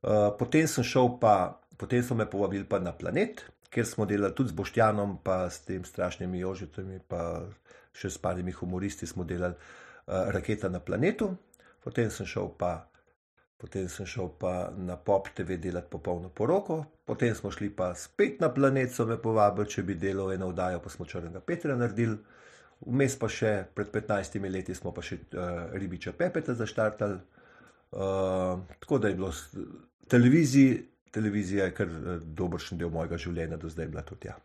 Uh, potem sem šel pa, potem so me povabili pa na planet, kjer smo delali tudi z Boštjanom, pa s tem strašnimi jožitami, pa še s parimi humoristi smo delali uh, Raketa na planetu, potem sem šel pa. Potem sem šel pa na Pop TV delati popolno poroko, potem smo šli pa spet na planet, so me povabili, če bi delal eno oddajo, pa smo Črnega Petra naredili. Vmes pa še pred 15 leti smo pa še uh, Ribiča Pepeta zaštartali. Uh, tako da je bilo televiziji, televizija je kar dobršen del mojega življenja do zdaj bila tudi. Ja.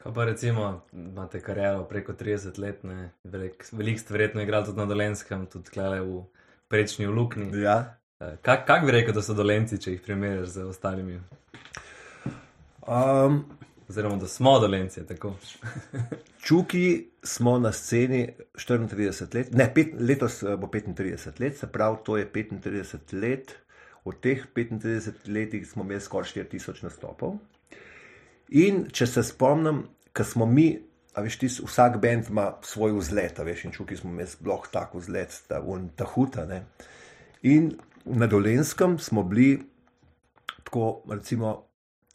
Kaj pa recimo, imate kariero preko 30 let, ne? velik, velik ste verjetno igrali tudi na Dolenskem, tudi klele v prečni v Lukni. Ja. Eh, Kak, kak bi rekel, da so Dolenci, če jih primerjaš z ostalimi? Um, Oziroma, da smo Dolenci, tako. Čuki smo na sceni 34 let, ne, pet, letos eh, bo 35 let, se pravi, to je 35 let. V teh 35 letih smo imeli skoraj 4000 nastopov. In če se spomnim, ko smo mi, a veš, tis, vsak bend ima svoj vzlet, veš, in čuki smo imeli sploh tako vzlet, ta, un, ta huta. Ne? In na Dolenskem smo bili tako, recimo,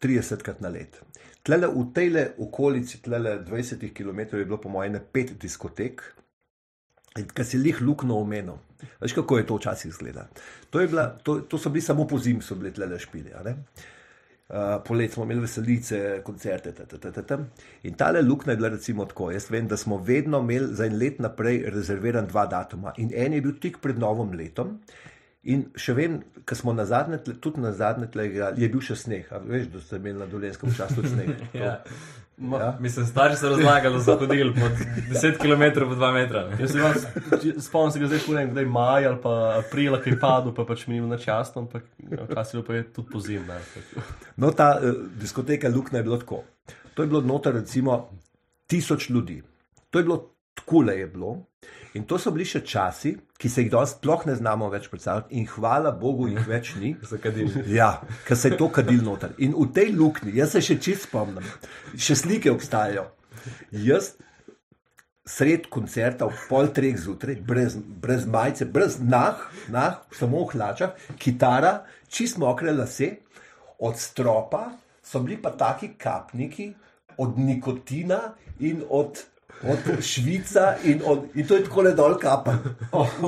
30krat na let. Tlele, v tej okolici, tlele 20 km je bilo po mojem pet diskotek, ki si jih lukno omenil. Veš, kako je to včasih izgleda. To, to, to so bili samo po zim, so bile tlele špile. Uh, Polet smo imeli veselice, koncerte. ta, ta, ta, ta, ta. In tale luknja je bila recimo tako. Jaz vem, da smo vedno imeli za en let naprej rezerviran dva datuma. In en je bil tik pred novim letom. In še vem, ko smo na zadnje, tudi na zadnje tle igrali, je bil še sneg. A Veš, da ste imeli na dolenskem času sneg. Ja. Ma, Ja. Mislim, starši so razlagali, da so hodili po 10 km po 2 metra. Jaz se vas, spomnim se ga zdaj, kujem, kdaj maj ali pa aprila, ki je padel, pa pač minil na časno, ampak ja, včasih pa je tudi po zim. Ne, pač. No, ta uh, diskoteka Lukna je bilo tako. To je bilo noter, recimo, tisoč ljudi. To je bilo tako le je bilo. In to so bili še časi, ki se jih danes sploh ne znamo več predstavljati, in hvala Bogu, jih več ni. Zakadili. Ja, ker se je to kadil noter. In v tej luknji, jaz se še čist spomnim, še slike obstajajo. Jaz sred koncerta ob pol treh zjutraj, brez, brez majice, brez nah, nah, samo v hlačah, kitara, čist mokre lase, od stropa so bili pa taki kapniki od nikotina in od. Od Švica in, od, in to je tako le dol kapal.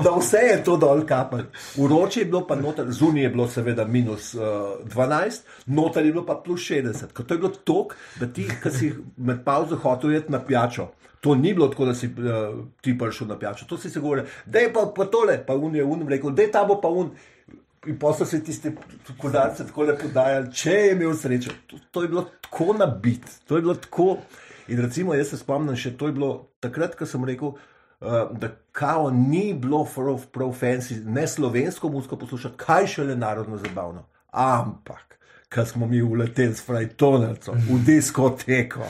Da vse je to dol kapal. Vroče je bilo pa noter, zunaj je bilo seveda minus uh, 12, noter je bilo pa plus 60. Ko to je bilo tok, da ti, ki si med pauzo hotel jeti na pijačo. To ni bilo tako, da si uh, ti prišel na pijačo. To si se govoril, da je pa, pa tole, pa un je un rekel, da je ta bo pa un. In so se tiste kodarce tako lepo podajali, če je imel srečo. To, to je bilo tako nabit, to je bilo tako. In recimo, jaz se spomnim, še to je bilo takrat, ko sem rekel, uh, da kao ni bilo prav, prav fancy, ne slovensko muziko poslušati, kaj šele narodno zabavno. Ampak, ko smo mi uleteli s Frajtonarco v diskoteko,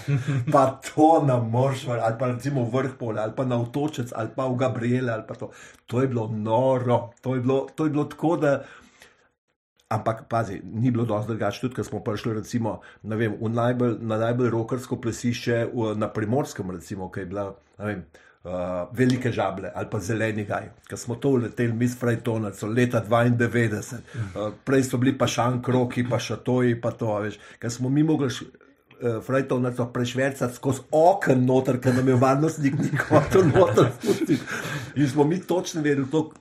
pa to na Moršvar, ali pa recimo v vrh pole, ali pa na Otočec, ali pa v Gabriele, ali pa to. To je bilo noro, to je bilo, to je bilo tako, da. Ampak, pazi, ni bilo dosti drugače, tudi ko smo prišli recimo, vem, najbolj, na najbolj rokersko plesišče v, na Primorskem, recimo, ki je bila, vem, uh, velike žable ali pa zeleni gaj, ki smo to uleteli, mi s Frajtonaco, leta 92, uh, prej so bili pa šankroki, pa šatoji, pa to, veš, ker smo mi mogli. š- Uh, Frajtovnaco prešvercati skozi okno noter, ker nam je varnostnik ni hotel noter spustiti. In smo mi točno vedeli, to,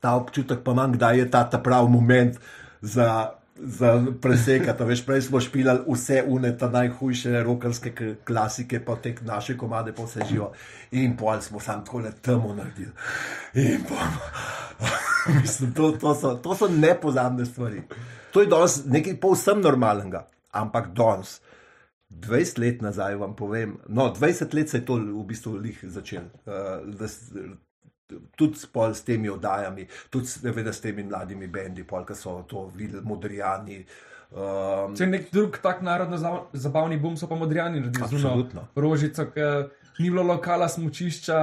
ta občutek pa manj, kdaj je ta, ta pravi moment za, za presekati. Veš, prej smo špilali vse une, ta najhujše rokarske klasike, pa te naše komade, pa vse živo. In pol smo sam tako le temo naredili. In pol, mislim, to, to, so, to so nepozabne stvari. To je danes nekaj povsem normalnega, ampak danes. 20 let nazaj vam povem, no, 20 let se je to v bistvu lih začel. Uh, da, s- tudi s, temi oddajami, tudi seveda s temi mladimi bendi, ki so to videli, modrijani. Um, Če nek drug tak narodno za- zabavni bum so pa modrijani naredili. z ono Absolutno. Rožico, ki ni bilo lokala smočišča,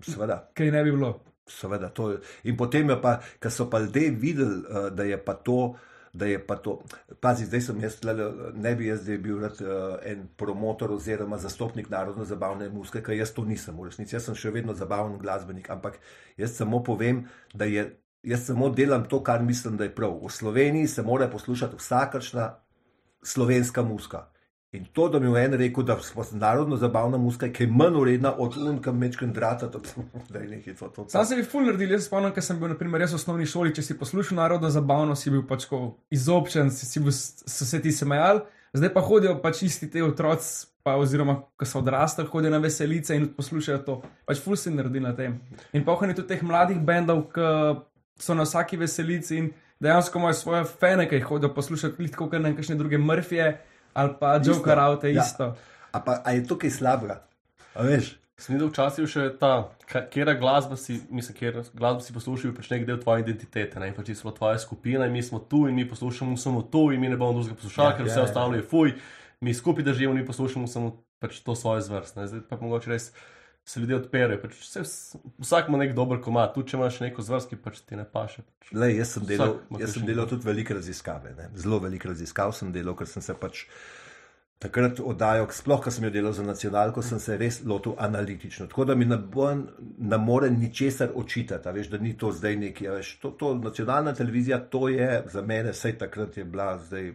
seveda. kaj ne bi bilo. Seveda, to je. In potem je pa, ko so pa ljudje videli, uh, da je pa to. Da je pa to, pazi, zdaj sem jaz, tlele, ne bi jaz bil rad, uh, en promotor oziroma zastopnik narodno zabavne muzike, ker jaz to nisem v resnici. Jaz sem še vedno zabaven glasbenik, ampak jaz samo povem, da je, jaz samo delam to, kar mislim, da je prav. V Sloveniji se mora poslušati vsakršna slovenska muzika. In to, da mi je en rekel, da smo narodno zabavna muska, ki je manj uredna od unka mečken drata, to da je nekaj to. to, Sam sem jih ful naredil, jaz spomnim, ker sem bil naprimer, jaz v osnovni šoli, če si poslušal narodno zabavno, si bil pač izobčen, si, si bil, so se ti smejali, zdaj pa hodijo pač isti te otroci, pa oziroma, ko so odrastali, hodijo na veselice in poslušajo to. Pač ful si naredil na tem. In pa ohani tudi teh mladih bendov, ki so na vsaki veselici in dejansko imajo svoje fene, ki jih hodijo poslušati, kot nekakšne druge Murphyje ali pa Joker Out, Ja. isto. A, pa, a je to kaj slabega? A veš? Sem videl včasih še ta, kera glasba si, mislim, kera glasba si poslušal, je pač nek del tvoje identitete, ne, in pač smo tvoja skupina in mi smo tu in mi poslušamo samo to in mi ne bomo drugega poslušali, Ja, ker ja, vse ja. ostalo je fuj, mi skupaj držimo in poslušamo samo pač to svoje zvrst. Ne. Zdaj pa mogoče res se ljudje odpirajo, pač vse, vsak ima nek dober komat, tudi če imaš neko zvrst, ki pač ti ne paše. Pač. Lej, jaz sem delal, jaz sem delal tudi velike raziskave. Ne? Zelo velike raziskav sem delal, ker sem se pač takrat oddajal, sploh ko sem jo delal za nacionalko, sem se res lotil analitično. Tako da mi ne, bo, ne more ničesar očitati, veš, da ni to zdaj neki. Veš, to, to nacionalna televizija, to je za mene, sej takrat je bila, zdaj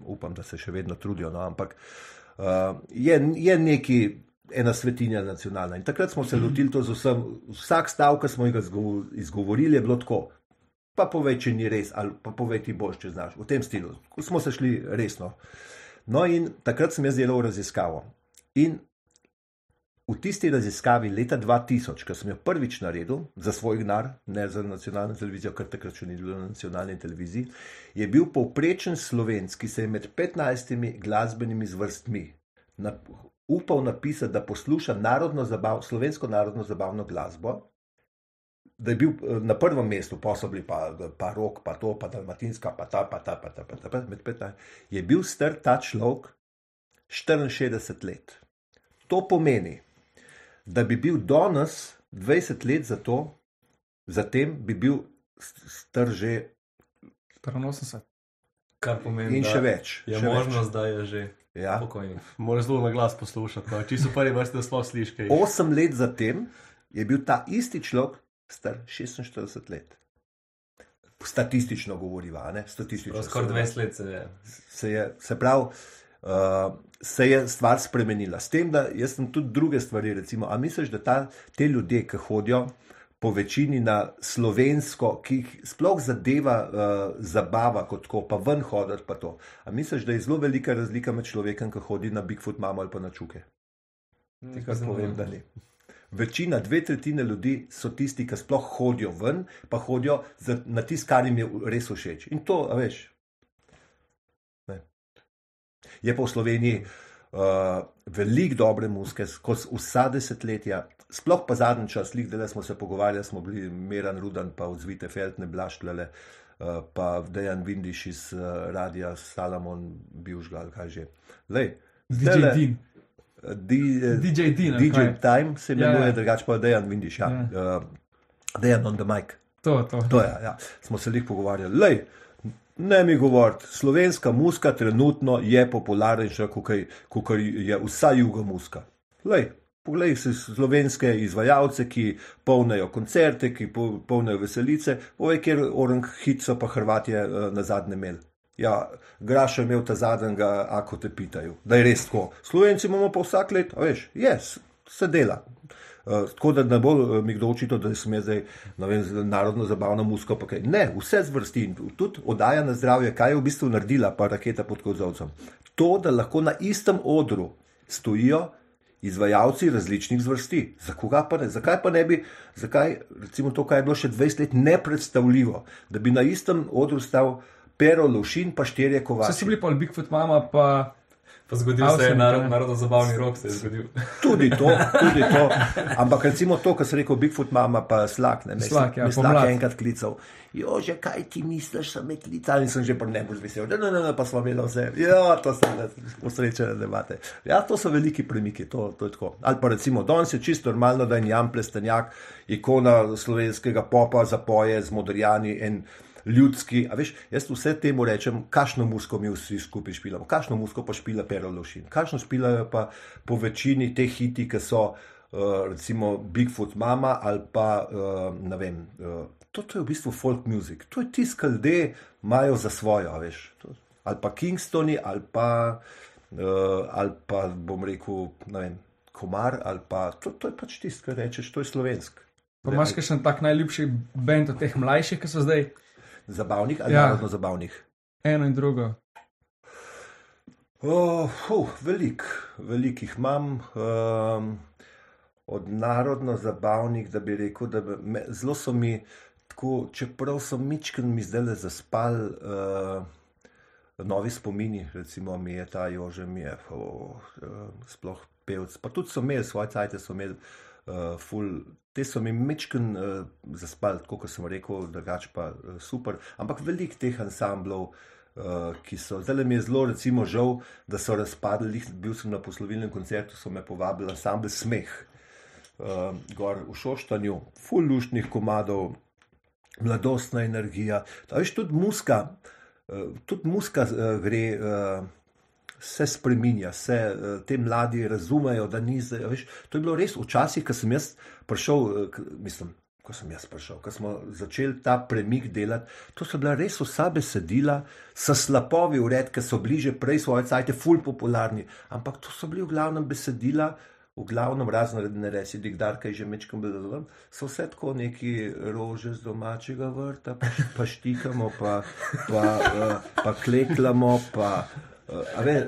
upam, da se še vedno trudijo, no, ampak uh, je, je neki. Ena svetinja nacionalna. In takrat smo se lotili to z vsem, vsak stavek, ki smo ga izgo- izgovorili, je bilo tako. Pa povej, če ni res, ali pa povej ti boš, če znaš. V tem stilu. Ko smo se šli resno. No, in takrat sem jaz delal raziskavo. In v tisti raziskavi leta 2000, ko sem jo prvič naredil za svoj gnar, ne za nacionalno televizijo, ker takrat še ni bilo na nacionalni televiziji, je bil povprečen slovenc, ki se je med 15 glasbenimi zvrstmi na, upal napisati, da posluša narodno zabav, slovensko narodno zabavno glasbo, da je bil eh, na prvem mestu, pa so bili pa, pa rok, pa to, pa dalmatinska, pa ta, pa ta, pa ta, pa ta, pa med 15, je bil star ta človek 64 let. To pomeni, da bi bil danes 20 let za to, zatem bi bil star že 84. Kar pomeni, in da še več. Je še možnost, da je že Več. Ja. pokojni. Moraš zelo na glas poslušati, no. čisto prvi vrsti, da sploh slišiš kaj. Osem let zatem je bil ta isti človek star 46 let. Statistično govoriva, ne? Statistično. Skoraj seveda. 20 let se je. se je, se pravi, uh, se je stvar spremenila. S tem, da jaz sem tudi druge stvari, recimo, a misliš, da ta, te ljudje, ki hodijo po večini na slovensko, ki jih sploh zadeva uh, zabava kot tako, pa ven hoditi pa to. A misliš, da je zelo velika razlika med človekom, ki hodi na Bigfoot mamo ali pa na čuke? Ti kar povem, da ni. Večina, dve tretjine ljudi so tisti, ki sploh hodijo ven, pa hodijo za, na tisto, kar jim je res všeč. In to, veš, ne. je pa v Sloveniji uh, veliko dobre muske, skozi vsa desetletja, sploh pa zadnji čas, lik, da smo se pogovarjali, smo bili Meran Rudan, pa vzvite Feltne Blaštlele, uh, pa Dejan Vindiš iz uh, Radia Salamon, Bivžga ali kaj že. Lej, DJ zdajle- Dean. D, eh, DJ Dean, DJ kaj? Time se Ja, imenuje, ja. ja, drugače pa Dejan Vindiš. Ja. Ja. Uh, Dejan on the mic. To, to. To je, ja. Smo se jih pogovarjali. Lej, ne mi govoriti, slovenska muska trenutno je popularnejša, kot je vsa juga muska. Lej, poglej si slovenske izvajalce, ki polnijo koncerte, ki po- polnijo veselice, povej, kjer orang hit so pa Hrvatije eh, na zadnje imeli. Ja, Graš je imel ta zadnjega, ako te pitajo, da je res tako. Slovenci imamo pa vsak let, veš, yes, se dela. Uh, tako da ne bo uh, mi kdo očital, da sem jaz zdaj vem, narodno pa kaj. Ne, vse zvrsti in tudi oddaja na zdravje, kaj je v bistvu naredila, pa raketa pod kozovcem. To, da lahko na istem odru stojijo izvajalci različnih zvrsti. Za pa ne? Zakaj pa ne bi, zakaj recimo to, kar je bilo še 20 let nepredstavljivo, da bi na istem odru stal Pero Lovšin pa štirje kovači. so bili pa Bigfoot mama, pa Pa zgodil se je Avsenik, narod, ne? narodno zabavni rok, se je zgodil. Tudi to, tudi to. Ampak recimo to, kar sem rekel, Bigfoot mama pa slak. Ne, me Slak, ja, slak je enkrat klical. Jo, že kaj ti misliš, sem me klical in sem že pri nebu zvesel. Ne, ne, ne, pa smo imeli vse. Ja, to so usrečene debate. Ja, to so veliki premiki, to, to je tako. Ali pa recimo, danes je čisto normalno, da je Jan Plestenjak, ikona slovenskega popa, zapoje z modrijani in ljudski. A veš, jaz vse temu rečem, kakšno musko mi vsi skupaj špilamo, kakšno musko pa špila Pero Lovšin, kakšno špilajo pa po večini teh hiti, ki so uh, recimo Bigfoot Mama ali pa uh, ne vem. Uh, to, to je v bistvu folk music, to je tisto, kar ljudje imajo za svojo, veš. To, ali pa Kingstoni, ali pa uh, ali pa bom rekel, ne vem, komar, ali pa to, to je pač tisto, kar rečeš, to je slovensk. Pa imaš še tak najljubši bend od teh mlajših, ki so zdaj Zabavnih ali Ja. ja. narodno zabavnih? eno in drugo. Oh, huh, velik, velikih imam. Um, od narodno zabavnih, da bi rekel, da me, zelo so mi, tako, čeprav so mičken mi zdaj le zaspali, uh, novi spomini, recimo mi je ta Jože, mi je oh, uh, sploh pevc. Pa tudi so imeli svoje cajte, so imeli uh, full. Te so mi mečken uh, zaspali, tako kot sem rekel, drugače pa uh, super. Ampak veliko teh ansamblov, uh, ki so. Zdaj mi je zelo, recimo, žal, da so razpadli. Bil sem na poslovilnem koncertu, so me povabili ansambl Smeh, uh, gor v Šoštanju, full luštnih komadov, mladostna energija. Veš, tudi muska, uh, tudi muska uh, gre. Uh, Se spremenja, se uh, te mladi razumejo, da ni zdaj. Veš, to je bilo res včasih, ko sem jaz prišel, k, mislim, ko sem jaz prišel, ko smo začeli ta premik delati. To so bila res vsa besedila, s slapovi ured, ki so bliže prej svoje cajte, ful popularni. Ampak to so bili v glavnem besedila, v glavnem razno ne reci, digdar, kaj že mečkam besedilom, so vse tako neki rože z domačega vrta, pa, pa štikamo, pa, pa, uh, pa kleklamo, pa. Uh, a ve,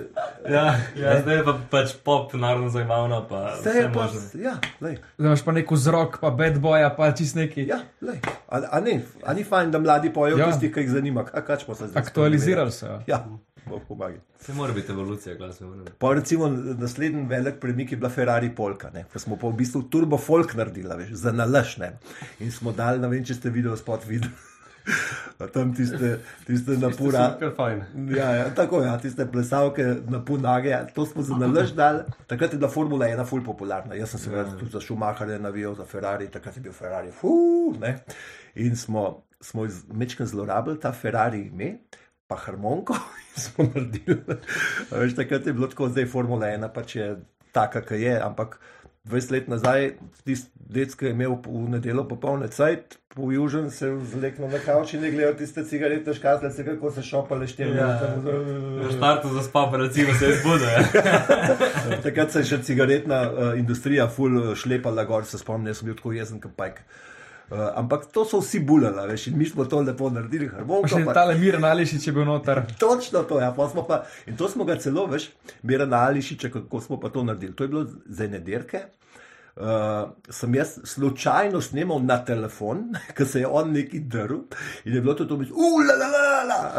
Ja, ja zdaj je pa pač pop, narodno zabavno. Pa Vse vse je pa, možno. ja, lej, Zdaj imaš pa nek vzrok, pa bad boja, pa čist neki. ja, lej. A, a, ne, a ni fajn, da mladi pojejo Ja. ja. tisti, ki jih zanima, kaj kač pa se zdaj. Aktualizirali jo. Ja, pomagaj. Se mora biti evolucija glasbe. Pa recimo naslednji velik premik je bila Ferrari Polka, ne? ko smo pa v bistvu turbo folk naredili, veš, za nalaš. Ne? In smo dali, ne vem, če ste video spot videli. Tam tiste, tiste napura. Ja, ja, tako je, ja, tiste plesalke na punage, ja, to smo za nalaž dali. Takrat je bila Formula 1 ful popularna. Jaz sem se ja. tudi za Schumacherja navijal, za Ferrari, takrat je bil Ferrari, fuh, ne. In smo, smo mečkaj zlorabili ta Ferrari ime, pa harmoniko smo naredili. Veš, takrat je bilo tako, zdaj Formula 1 pač je taka, ki je, ampak 20 let nazaj, tisti dec, ki je imel v nedeljo popolne cajt, po južnem se zleknil na kavč in gledal tiste cigarete, škatlice, kako se šopale štiri Ja. leta. Štartu za spa, pa recimo se je zbudil. ja. Takrat se je še cigaretna uh, industrija ful uh, šlepala gor, se spomnim, jaz sem bil tako jezen kot pajk. Uh, ampak to so vsi bulali, veš, in mi smo to lepo naredili, Pa harmoniko. še pa- tale mir nališič je bil noter. Točno to, ja, pa smo pa, in to smo ga celo, veš, Mira na Ališiče, kako smo pa to naredili. To je bilo za ene dirke. Uh, sem jaz slučajno snimal na telefon, ker se je on neki drl in je bilo to to, ula,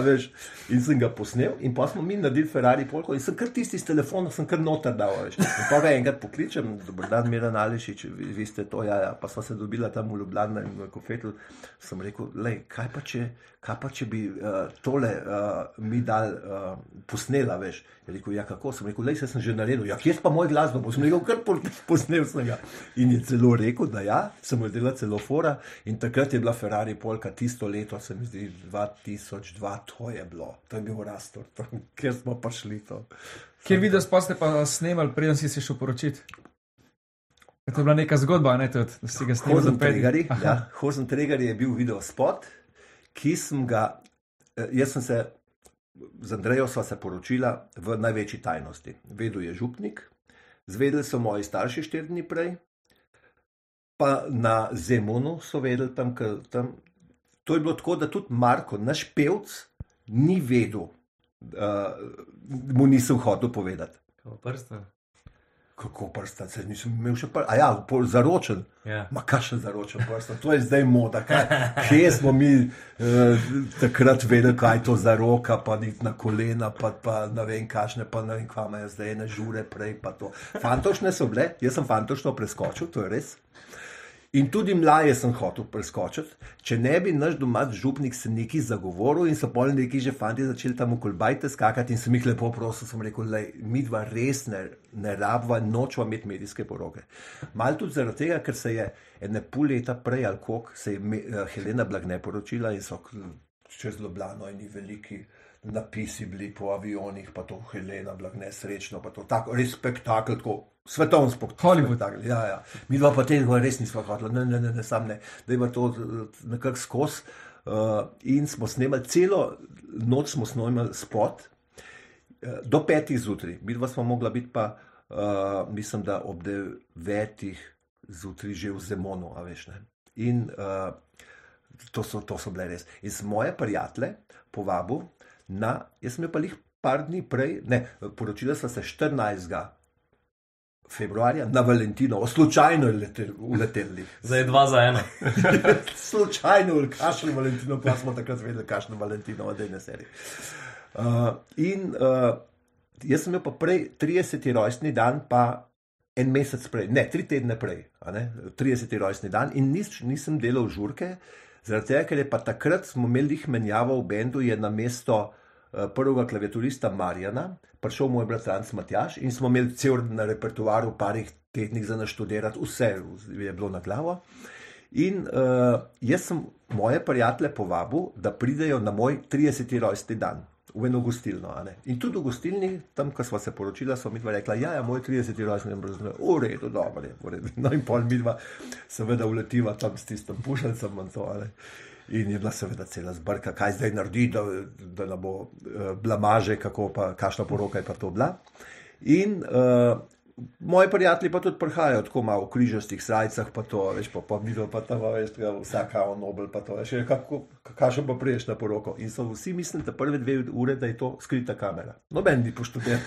veš. In sem ga posnel, in pa smo mi naredili Ferrari polko, in sem kar tisti s telefonom, sem kar noter dal, veš. In pa ga enkrat pokličem, dober dan, Mira Nališič, vi, vi ste to, ja, ja, pa sva se dobila tam v Ljubljani in v kofetu. Sem rekel, lej, kaj pa če, kaj pa če bi uh, tole uh, mi dal uh, posnela, veš. Je rekel, ja, kako sem rekel, lej, se sem že naredil, ja, kje je pa moj glasbo, bo sem rekel, kar po- posnel sem ga. In je celo rekel, da ja, sem mu delal celo fora in takrat je bila Ferrari polka tisto leto, se mi zdi 2002, to je bilo, to je bil rastor, to- kjer smo pa šli to. Kje video sploh ste pa snemali, preden si se šel poročiti? Je to bila neka zgodba, ne tudi, da si ga snimali za Hozen. Tregari, ja, Hozen Tregari je bil video spot, ki sem ga, eh, jaz sem se z Andrejo sva se poročila v največji tajnosti. Vedel je župnik, zvedeli so moji starši štiri dni prej, pa na Zemunu so vedeli tam, ke- tam. To je bilo tako, da tudi Marko, naš pevc, ni vedel, uh, mu nisem hotel povedati. Kao prsta. Kako prsta, se nisem imel še prsta. A ja, zaročen. Ja. Ma kaj še zaročen prst, to je zdaj moda. Kaj, kje smo mi eh, takrat vedeli, kaj je to za roka, pa iti na kolena, pa, pa ne vem, kašne, pa ne vem, kva imajo zdaj, ne žure prej. Fantošne so bile, jaz sem fantošno preskočil, to je res. In tudi mlaje sem hotel preskočiti, če ne bi naš domač župnik se neki zagovoril in so pol neki že fanti začeli tam okolbajte skakati in sem jih lepo prosil, sem rekel, da mi dva res ne, ne rabva, nočva imeti medijske poroke. Mal tudi zaradi tega, ker se je ene pol leta prej ali koliko se je me, uh, Helena Blagne poročila in so čez Ljubljano eni veliki napisi bili po avionih, pa to Helena Blagne srečno, pa to tako, res spektakel, tako svetovni spektakel. Spektakel, Ja, ja. Mi dva pa tega res nismo hoteli, ne, ne, ne, ne sam ne, da ima to eh, nekako skozi. Uh, in smo snemali celo noč, smo snemali spot. eh, do petih zjutraj, mi dva smo mogla biti pa, uh, mislim, da ob devetih zjutraj že v Zemonu, a veš ne. In uh, to, so, to so bile res. In sem moje prijatelje povabil na, jaz sem jo pa jih par dni prej, ne, poročila sva se 14. februarja na Valentino, slučajno leteli, uleteli. Zdaj je dva za eno. slučajno, kašli Valentino, pa smo takrat vedeli, kakšno Valentino, da je ne seri. Uh, in uh, jaz sem imel pa prej 30. rojstni dan, pa en mesec prej, ne, tri tedne prej, ne, 30. rojstni dan in nis, nisem delal žurke, zaradi tega, ker je pa takrat smo imeli jih menjavo v bendu, je na mesto uh, prvega klaviaturista Marjana prišel moj bratranc Matjaš in smo imeli cel na repertoaru parih tednih za naštudirati, vse je bilo na glavo. In uh, jaz sem moje prijatelje povabil, da pridejo na moj 30. rojstni dan v eno gostilno. In tudi v gostilni, tam, ko smo se poročili, so mi dva rekla, ja, ja moj 30. rojstni dan, brzo, v redu, dobro je, v redu. No in pol mi dva, seveda, uletiva tam s tistim pušalcem in to. ne. In je bila seveda cela zbrka, kaj zdaj naredi, da, da ne bo uh, blamaže, kako pa, kakšna poroka je pa to bila. In uh, moji prijatelji pa tudi prihajajo tako malo v križastih srajcah, pa to, veš, pa, pa videl pa tam, veš, tega, vsaka on nobel, pa to, veš, kakšen pa priješ na poroko. In so vsi mislili, da prve dve ure, da je to skrita kamera. Noben ni poštudiral.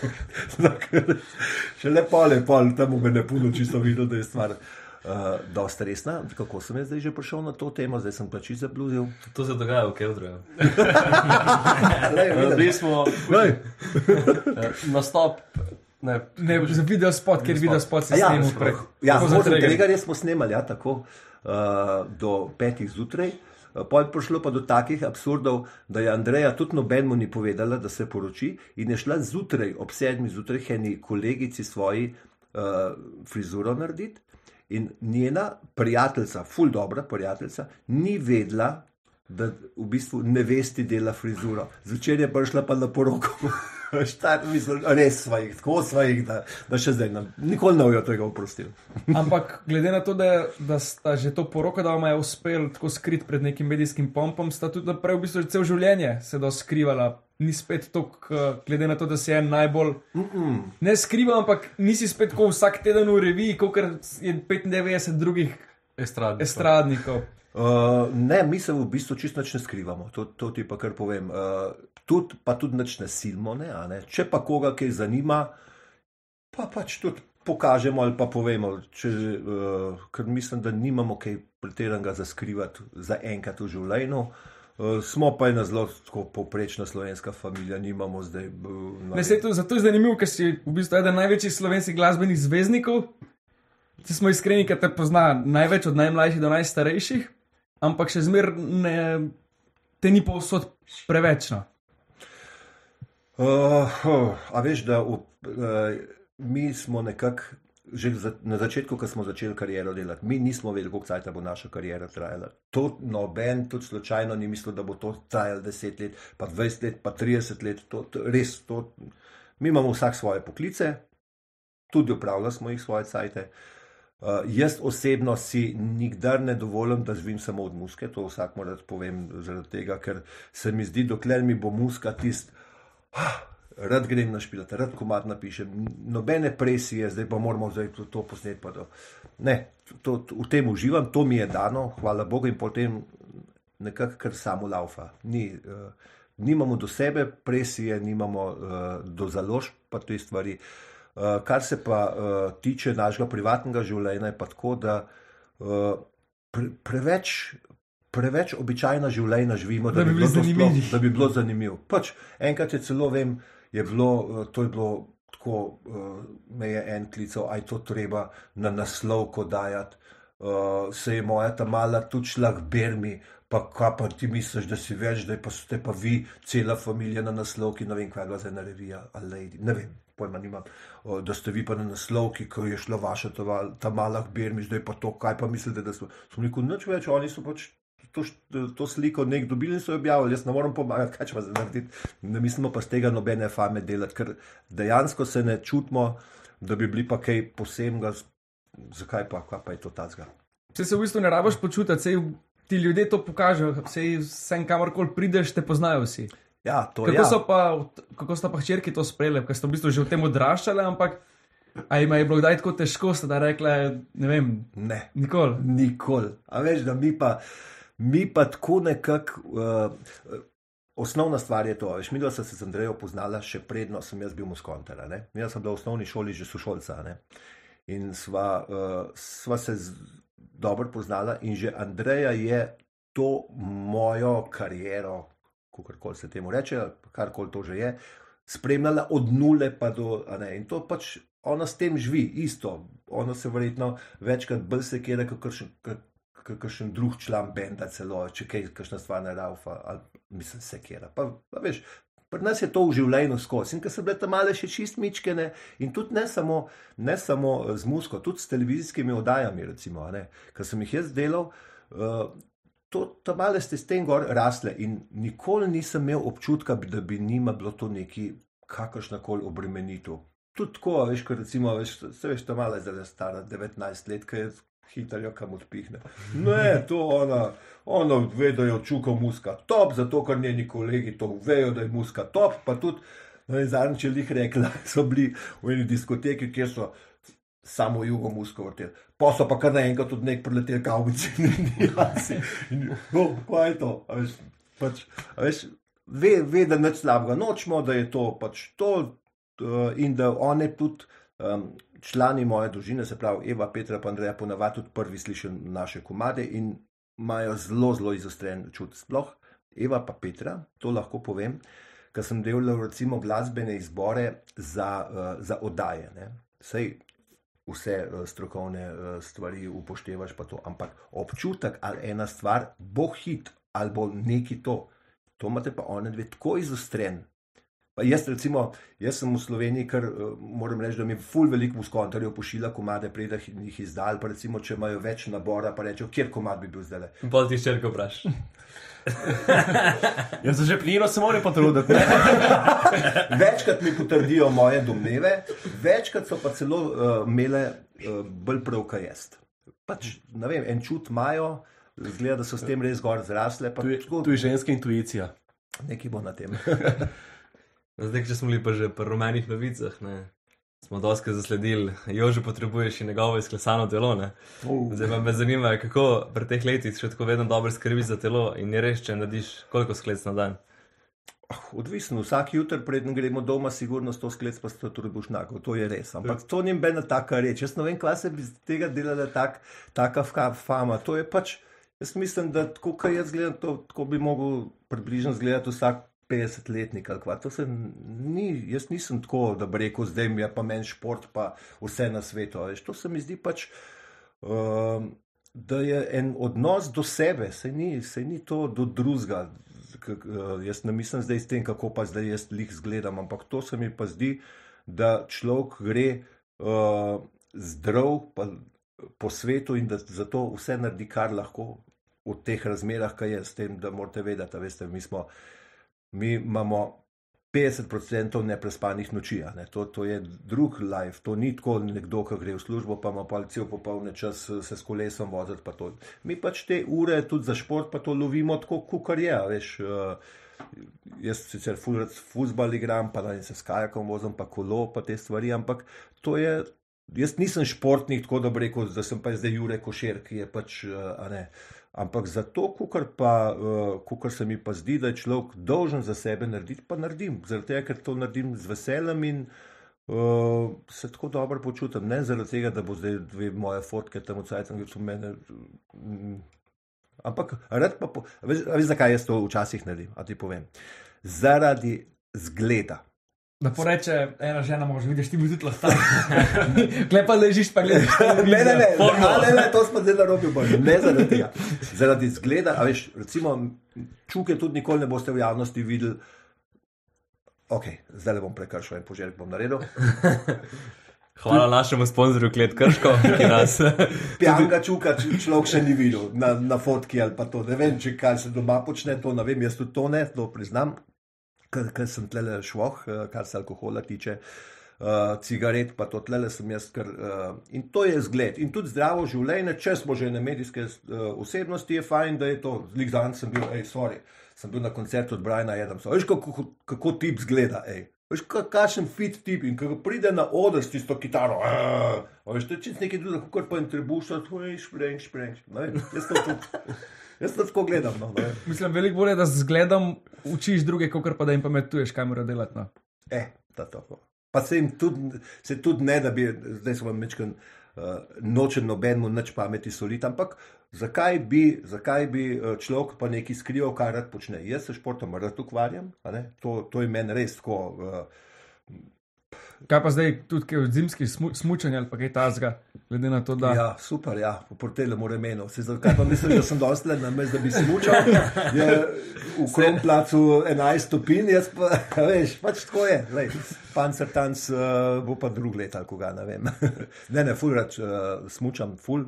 Še lepo, lepo, tam me ne puno čisto videl, da je stvar. Uh, dosta resna, kako sem jaz zdaj že prišel na to temo, zdaj sem pač zabluzil. To se dogaja v Keldru. Zdaj smo nastop. Ne, Ne, za video spot, ker video spot se Ja, snema prej. ja, trening. tega smo snemali, ja, tako uh, do petih zjutraj. Uh, Pol je prišlo pa do takih absurdov, da je Andreja tudi nobenemu ni povedala, da se poroči in je šla zjutraj, ob sedmih zjutraj, eni kolegici svoji uh, frizuro narediti. In njena prijateljica, ful dobra prijateljica, ni vedela, da v bistvu nevesti dela frizuro. Zvečer je prišla pa na poroko. Štar, mislim, res smo jih, tako smo jih, da, da še zdaj nam nikoli ne bojo tega oprostili. Ampak glede na to, da, da sta že to poroko, da vam je uspel tako skrit pred nekim medijskim pompom, sta tudi naprej v bistvu že cel življenje se do skrivala. Ni spet to, glede na to, da se je najbolj Mm -mm. ne skrival, ampak nisi spet tako vsak teden v reviji, kot je 95 drugih Estradni. estradnikov. Uh, ne, mi se v bistvu čisto ne skrivamo, to, to ti pa kar povem. Uh, tud, pa tudi nič ne silimo, ne, ne. Če pa koga kaj zanima, pa pač tudi pokažemo ali pa povemo, če, uh, ker mislim, da nimamo kaj pretiranega za skrivati za enkrat v življenju. Uh, smo pa ena zelo povprečna slovenska družina, nimamo zdaj. Uh, Ne, sej to, zato je zanimivo, ker si v bistvu eden največjih slovenskih glasbenih zvezdnikov. Če smo iskreni, ker te pozna največ od najmlajših do najstarejših, ampak še zmeraj te ni povsod preveč. No. Uh, oh, a veš, da v, uh, mi smo nekako, že za, na začetku, ko smo začeli kariero delati, mi nismo vedeli, koliko časa bo naša kariera trajala. To noben, tudi slučajno ni mislil, da bo to trajalo 10 let, pa 20 let, pa 30 let. To, to, res, to, mi imamo vsak svoje poklice, tudi upravljali smo jih svoje cajte. Uh, jaz osebno si nikdar ne dovolim, da živim samo od muske, to vsak mora povem, zaradi tega, ker se mi zdi, dokler mi bo muska tist, ah, rad grem na špilat, rad komat napišem, nobene presije, zdaj pa moramo zdaj to, to posneti. to. Ne, to, to, v tem uživam, to mi je dano, hvala Bogu in potem nekako kar samo laufa. Ni, uh, nimamo do sebe presije, nimamo uh, do založb pa te stvari. Uh, kar se pa uh, tiče našega privatnega življenja, je pa tako, da uh, pre, preveč, preveč običajna življenja živimo, Da bi bili bilo to sploh- da bi bilo zanimivo. Pač, enkrat je celo vem, je bilo, uh, to je bilo tako, uh, me je en klical, aj to treba na naslov kodajati. Uh, se je moja ta mala tudi šla k Bermi, pa kaj pa ti misliš, da si več, da pa ste pa vi, cela familija na naslovki, ne vem, kaj je bila za ena revija, ali ne vem, pojma nimam, da ste vi pa na naslovki, ko je šla vaša ta, mala k Bermi, zdaj pa to, kaj pa mislite, da smo, smo rekel, nič več, oni so pač to, to sliko nek dobili in so jo objavili, jaz ne morem pomagati, kaj če pa zdaj narediti. Ne mislimo pa z tega nobene fame delati, ker dejansko se ne čutimo, da bi bili pa kaj posebnega, zakaj pa, kaj pa je to tazga. Vse se v bistvu ne rabiš počutiti, ti ljudje to pokažejo, sej sem kamorkoli prideš, te poznajo vsi. Ja, to Kako, ja. so pa, kako so pa hčerki to sprejeli, ker so v bistvu že v tem odraščali, ampak a jim je bilo kdaj tako težko, da rekle, ne vem, Ne. nikoli. Nikoli. A veš, da mi pa, mi pa tako nekako. Uh, osnovna stvar je to. Veš, mi dva sva se z Andrejo poznala še predno sem jaz bil muskontera. Jaz sem bila v osnovni šoli že sošolca. Ne? In sva, uh, sva se z, dobro poznala, in že Andreja je to mojo kariero, kako se temu reče, karkoli to že je, spremljala od nule pa do. ne, In to pač ona s tem živi, isto. Ona se verjetno večkrat bolj sekira, kot kakšen- drug član benda, celo če kaj, kakšna stvar ne raufa, ali mislim, sekira. Pa, pa veš. Pri nas je to v življenju skozi. In ker so bile tam male še čist mičkene, in tudi ne samo, ne samo z musko, tudi s televizijskimi oddajami, recimo, ker sem jih jaz delal. Uh, To, ta male ste s tem gor rasle in nikoli nisem imel občutka, da bi njima bilo to neki kakršna koli obremenitev. Tudi tako, veš, kot recimo, veš, se veš, ta mala je zdaj stara 19 let, ki je hitro kam odpihne. Ne, to ona, ona ve, da je odčukal muska top, zato ker njeni kolegi to vejo, da je muska top, pa tudi, no zadnjič je jih rekla, so bili v eni diskoteki, kjer so samo jugo musko vrteli. Pa so pa kar naenkrat tudi nek preleteli kavbici in nijasi. No, kaj je to? A veš, pač, a veš, ve, ve, da nič slabega nočemo, da je to pač to uh, in da one tudi um, člani moje družine, se pravi Eva, Petra, pa Andreja, ponavadi tudi prvi slišijo naše komade in imajo zelo, zelo izostren čut. Sploh Eva pa Petra, to lahko povem, ker sem delal recimo glasbene izbore za, uh, za oddaje. Sej vse eh, strokovne eh, stvari upoštevaš, pa to, ampak občutek, ali ena stvar bo hit, ali bo neki to, to imate pa one dve tako izostren. Pa jaz, recimo, jaz sem v Sloveniji, ker uh, moram reči, da mi ful veliko muskontarjev pošilja komade, preden jih izdal. Pa recimo, če imajo več nabora, pa rečejo, kjer komad bi bil zdaj. Pol ti ščerko vpraš. Jaz se že prijelo, se moram potruditi. Večkrat mi potrdijo moje domneve, večkrat so pa celo uh, imele uh, bolj prav, kaj jaz. Pač, ne vem, en čut imajo, zgleda, da so s tem res gor zrasle. Pa Tu je, tako, tu je ženska intuicija. nekaj bo na tem. Zdaj, če smo bili pa že pri rumenih novicah, ne, smo dosti zasledili, Jože potrebuješ in njegovo izklesano telo. Ne. Zdaj pa me zanima, kako pri teh letih še tako vedno dobro skrbiš za telo in je res, če narediš koliko sklec na dan. Ah, Odvisno, vsak jutr, preden gremo doma, sigurno sto sklec, pa sto tudi bušnjakov, to je res. Ampak to ni bena taka reč. Jaz ne vem, kva se bi iz tega delala tak, taka fa- fama. To je pač, jaz mislim, da tako, kot jaz gledam, to, tako bi mogel približno zgledati vsak 50-letnik ali kva. To se ni, jaz nisem tako, da bi rekel, zdaj mi je pa meni šport, pa vse na svetu. Veš, to se mi zdi pač. Um, da je en odnos do sebe, se ni, se ni to do drugega. K- Jaz ne mislim zdaj s tem, kako pa zdaj jaz lih zgledam, ampak to se mi pa zdi, da človek gre uh, zdrav pa, po svetu in da zato vse naredi, kar lahko v teh razmerah, kaj je s tem, da morate vedeti, a veste, mi smo, mi imamo 50% neprespanih noči. Ne? To, to je drug life, to ni tako nekdo, ki gre v službo, pa ima pa cel popolne čas eh, se s kolesom voziti. pa to. Mi pač te ure tudi za šport, pa to lovimo tako, kot je. Veš, uh, jaz sicer ful rad fuzbal igram, pa da se s kajakom vozim, pa kolo, pa te stvari, ampak to je. Jaz nisem športnik, tako da bi rekel, da sem pa zdaj Jure Košer, ki je pač, eh, ne. Ampak zato, kukar pa, uh, kukar se mi pa zdi, da je človek dolžen za sebe narediti, pa naredim. Zaradi tega, ker to naredim z veseljem in uh, se tako dobro počutim. Ne zaradi tega, da bo zdaj dve moje fotke tam Cajtku, ki so mene. mm, Ampak, rad pa, po, veš, veš, zakaj jaz to včasih naredim? A ti povem. Zaradi zgleda. Da poreče ena žena, mož vidiš, ti bi tudi lahko. Klepa ležiš, pa gledaš. Ne, ne, ne, ne, ne, ne, to smo zdaj narobe bolj. Ne zaradi tega. Zaradi zgleda, a veš, recimo, čuke tudi nikoli ne boste v javnosti videli. Ok, zdaj le bom prekršil en poželjek, bom naredil. Hvala našemu sponzorju Klet Krško, ki nas. Pijanga čuka človek še ni videl na, na fotki ali pa to. Ne vem, če kaj se doma počne, to ne vem, jaz tudi to ne, to priznam, ker, sem tle švoh, eh, kar se alkohola tiče. uh, cigaret, pa to tlele sem jaz. Kar, uh, in to je zgled. In tudi zdravo življenje, če smo že na medijske uh, osebnosti, je fajn, da je to. Zlik dan sem bil, hej, sorry, sem bil na koncertu od Briana Adamsa. Veš, kako, kako tip zgleda, hej. Veš, kakšen fit tip in ko pride na oder s tisto kitaro, veš, to je čist nekaj drugega, kot pa in trebuša, to je špreng, špreng. Ne vem, Jaz to tudi, jaz to tako gledam. No, ne. Mislim, veliko bolje, da zgledam, učiš druge, kot pa da jim pametuješ, kaj mora delati. No. E, ta tako. Pa se jim tudi, se tudi ne, da bi, zdaj smo mečken, uh, nočem nobenemu nič pameti soliti, ampak zakaj bi, zakaj bi uh, človek pa nekaj skrival, kar rad počne. Jaz se športom rad ukvarjam, to, to je meni res tako. Uh, Kaj pa zdaj, tudi od zimskih smu smučanj ali kaj tasga, glede na to, da. Ja, super, ja, po portelu mora meno. Se zakaj pa mislim, da sem dosti le na mestu, da bi se mučal. Je v Kromplacu 11 stopinj, jaz pa, veš, pač tako je. Lej, pancer tanc uh, bo pa drug let, ali koga, ne vem. ne, ne, ful rač uh, smučam, ful.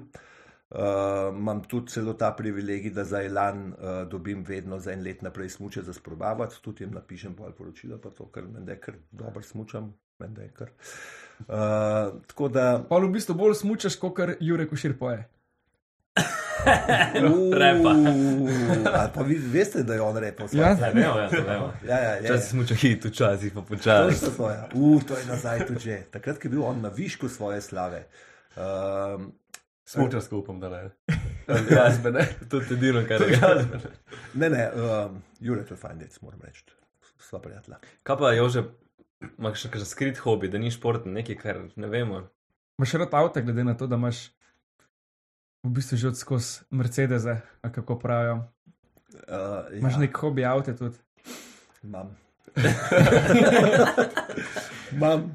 Uh, imam tudi celo ta privilegij, da za Elan uh, dobim vedno za en let naprej smuče za sprobavati, tudi jim napišem pol poročila, pa to, ker mende kar dobro smučam. Menda je Kar. Uh, tako da, Pa v bistvu bolj smučaš, kot kar Jurek Ušir poje. Repa. Uuu, ali pa vi veste, da je on repel. Ja. Ja, vemo, ja, to vemo. ja, ja, ja, ja. Včasih smo čakali, včasih pa To, počasi. so to, ja. U, to je nazaj tudi že. Takrat, ko je bil on na višku svoje slave. Um, Smučarsko upam, da ne. Glasbene. To je edino, kar je. ne, ne, um, Jure, to je fajn, dec, moram reči. Sva prijatelja. Kaj pa je že, imaš še kakšen skrit hobi, da ni športni, nekaj, kar ne vemo. Imaš rad avto, glede na to, da imaš v bistvu že od skozi Mercedese, a kako pravijo. Uh, Imaš ja, nek hobi avto tudi. Imam. Imam.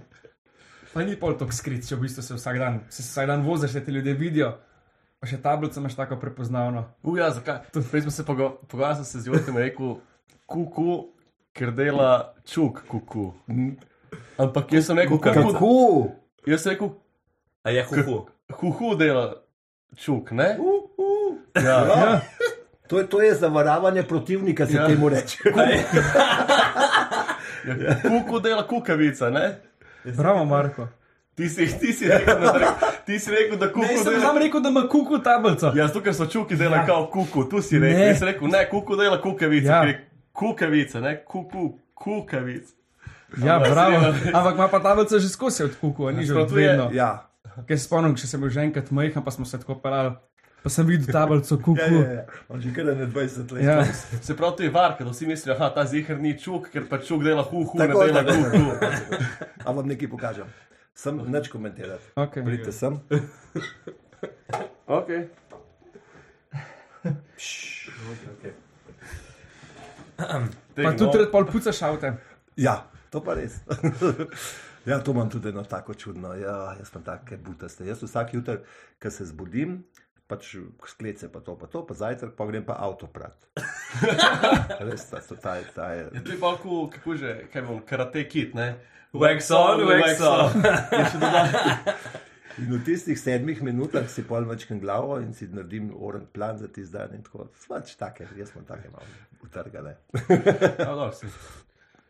Pa ni pol tako skrit, če v bistvu se vsak dan, se vsak dan voziš, te ljudje vidijo. Pa še tablico imaš tako prepoznavno. Uja, zakaj? Prej smo se pogo- pogovarjali sem se z Jurkom in rekel, kuku, ker dela čuk, kuku. Ampak jaz sem rekel, kuku. Kako? Jaz sem rekel, A je huhu. huhu dela čuk, ne? Uh, uh. Ja. Ja. To, je, to je zavaravanje protivnika, se Ja. ja. temu reče. ja. Kuku dela kukavica, ne? Bravo, Marko. Ti si, ti si, rekel, da, ti si rekel, da kuku Ne, sem dela. sam rekel, da ima kuku tablico. Ja, zato ker so čuki dela Ja. ja. kao kuku, tu si rekel. Ne. Jaz sem rekel, ne, kuku dela kukavica. Ja. Ja. Kukavica, ne, kuku, kukavica. Ja, Ampak bravo. Ampak ima pa tablico že skozi od kuku, a ni že od je- vedno. Ja. Ker se spomnim, če sem bil že enkrat majhen, pa smo se tako parali, pa sem videl tablico kuku. Ja, ja, ja. On že kar je na 20 let. Ja. Se pravi, to je varka, da vsi mislijo, da ta zihar ni čuk, ker pa čuk dela huhu, ne dela tako. kuku. A vam nekaj pokažem. Sem neč komentirati. Okay. Pridite sem. Okay. Pa tudi pol pucaš avte. Ja, to pa res. ja, to imam tudi eno tako čudno. Ja, jaz sem take butaste. Jaz vsak jutr, ko se zbudim, pač sklece pa to, pa to, pa zajtrk pa grem pa avto prat. res, ta, ta, ta, ta je. Ja, to je pa kako, kako že, kaj bom, karate kit, ne? Wax on, wax off. Je še dodatno. In v tistih sedmih minutah si pol večkrat glavo in si naredim oren plan za ti dan in tako. Take, jaz sem take malo utrgane. Ja, dobro, si.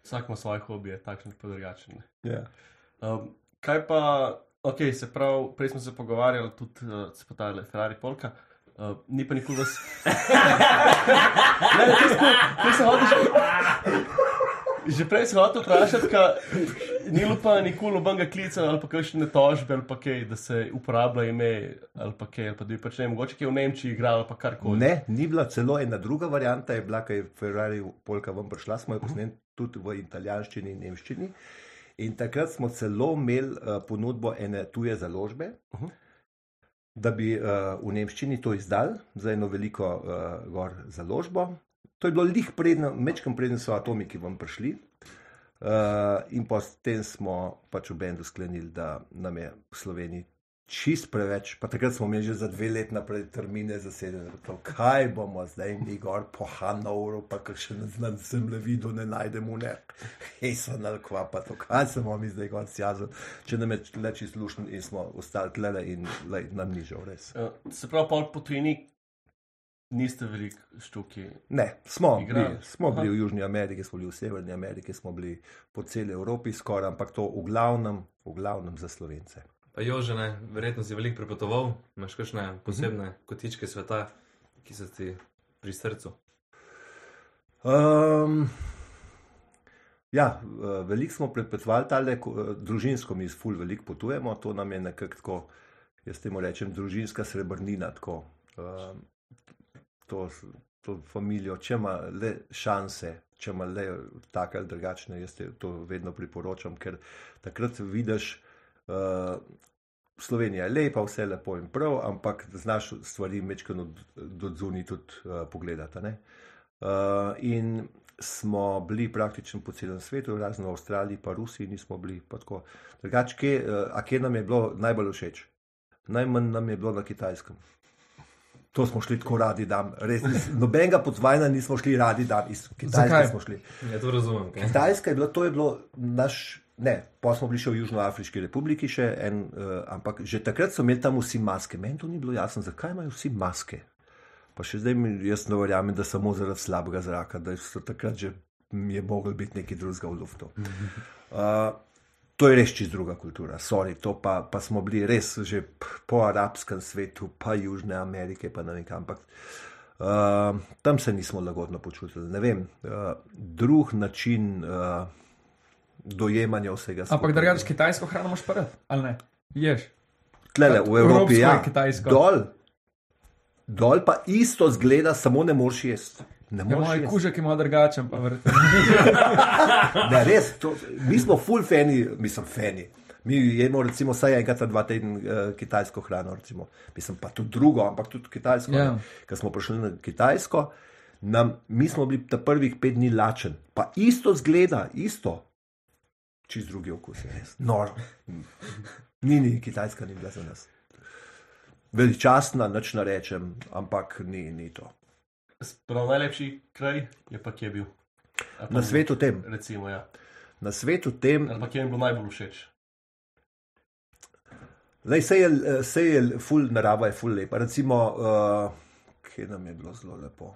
Vsak ima svoje hobije, takšen pa drugačen. Ja. Um, kaj pa, ok, se pravi, prej smo se pogovarjali tudi uh, s potajali Ferrari Polka. Uh, ni pa nikoli vas. ne, ne, ti se hočeš. Že prej sem hotel vprašati, kaj ni bilo pa nikoli nobenega klica ali pa kakšne tožbe ali pa kaj, da se uporablja ime ali pa kaj, ali pa da bi pač ne mogoče kaj v Nemčiji igral ali pa karkoli. Ne, ni bila celo ena druga varianta, je bila, ko je Ferrari Polka vam prišla, smo jo posneli tudi v italijanščini in nemščini. In takrat smo celo imeli uh, ponudbo ene tuje založbe, uh -huh. da bi uh, v nemščini to izdali za eno veliko uh, gor založbo. To je bilo lih predno, mečkam predno so atomiki vam prišli. Uh, in potem smo pač v bendu sklenili, da nam je v Sloveniji čist preveč, pa takrat smo imeli že za dve leti naprej termine zasedene, to, kaj bomo zdaj mi gor po Hanovru, pa kakšen znan zemljevidu ne najdemo, ne, hesan ali kva, pa to, kaj se bomo mi zdaj gor sjazili, če nam je le čist lušen in smo ostali tlele in lej, nam ni žal res. Uh, se pravi, pol po tujini, niste veliko štuki. Ne, smo Igrali. bili, smo bili v Južni Ameriki, smo bili v Severni Ameriki, smo bili po celi Evropi skoraj, ampak to v glavnem, v glavnem za slovence. Pa Jože, ne, verjetno si veliko prepotoval, imaš kakšne posebne kotičke sveta, ki so ti pri srcu. Um, ja, eh, veliko smo prepotovali, tale, eh, družinsko mi ful veliko potujemo, to nam je nekako tako, jaz temu rečem, družinska srebrnina. Tako, um, to, to familijo, če ima le šanse, če ima le take ali drugačne, jaz te to vedno priporočam, ker takrat vidiš. Uh, Slovenija je lepa, vse lepo in prav, ampak znaš stvari mečkano do zunaj tudi uh, pogledati. Uh, in smo bili praktično po celem svetu, razen v Avstraliji, pa Rusiji nismo bili. tako. Drugače, kje, uh, a kje nam je bilo najbolj všeč? Najmanj nam je bilo na kitajskem. To smo šli tako radi, da res nobenega potvajna nismo šli radi, da iz Kitajske Zakaj? smo šli. Ja, to razumem. kaj. Kitajska je bila, to je bilo naš. Ne, pa smo bili še v Južnoafriški republiki, še en, uh, ampak že takrat so imeli tam vsi maske. Meni to ni bilo jasno, zakaj imajo vsi maske. Pa še zdaj mi, jaz ne verjamem, da samo zaradi slabega zraka, da so takrat že m, je mogel biti nekaj drugega v luftu. Uh, to je res čist druga kultura, sorry, to pa, pa smo bili res že po arabskem svetu, pa Južne Amerike, pa ne vem kam. Ampak uh, tam se nismo lagodno počutili. Ne vem, uh, drug način. Uh, Dojemanja vsega skupaj. Ampak drugače kitajsko hrano imaš prvi, ali ne? Ješ. Tlele, v Evropi Evropsko ja. in kitajsko. Dol, dol pa isto zgleda, samo ne moreš jesti. Ne Ja, moreš jesti. kužek ima drugačen, pa verjetno. Ne, res, to, mi smo full fani, mislim, fani. Mi jemo recimo vsaj enkrat na dva tedna uh, kitajsko hrano, recimo. mislim pa tudi drugo, ampak tudi kitajsko. Ja. Yeah. Ker smo prišli na kitajsko, nam, mi smo bili ta prvih pet dni lačen, pa isto zgleda, isto. Čist drugi okus je res. Noro. Ni, ni, kitajska ni bila za nas. Veličastna, nič ne rečem, ampak ni, ni to. Prav najlepši kraj je pa kje bil. Pa Na svetu tem, Recimo, ja. na svetu tem, Ali pa kje mi je bilo najbolj všeč. Lej, sej je, eh, sej je ful, narava je ful lepa. Recimo, uh, kje nam je bilo zelo lepo.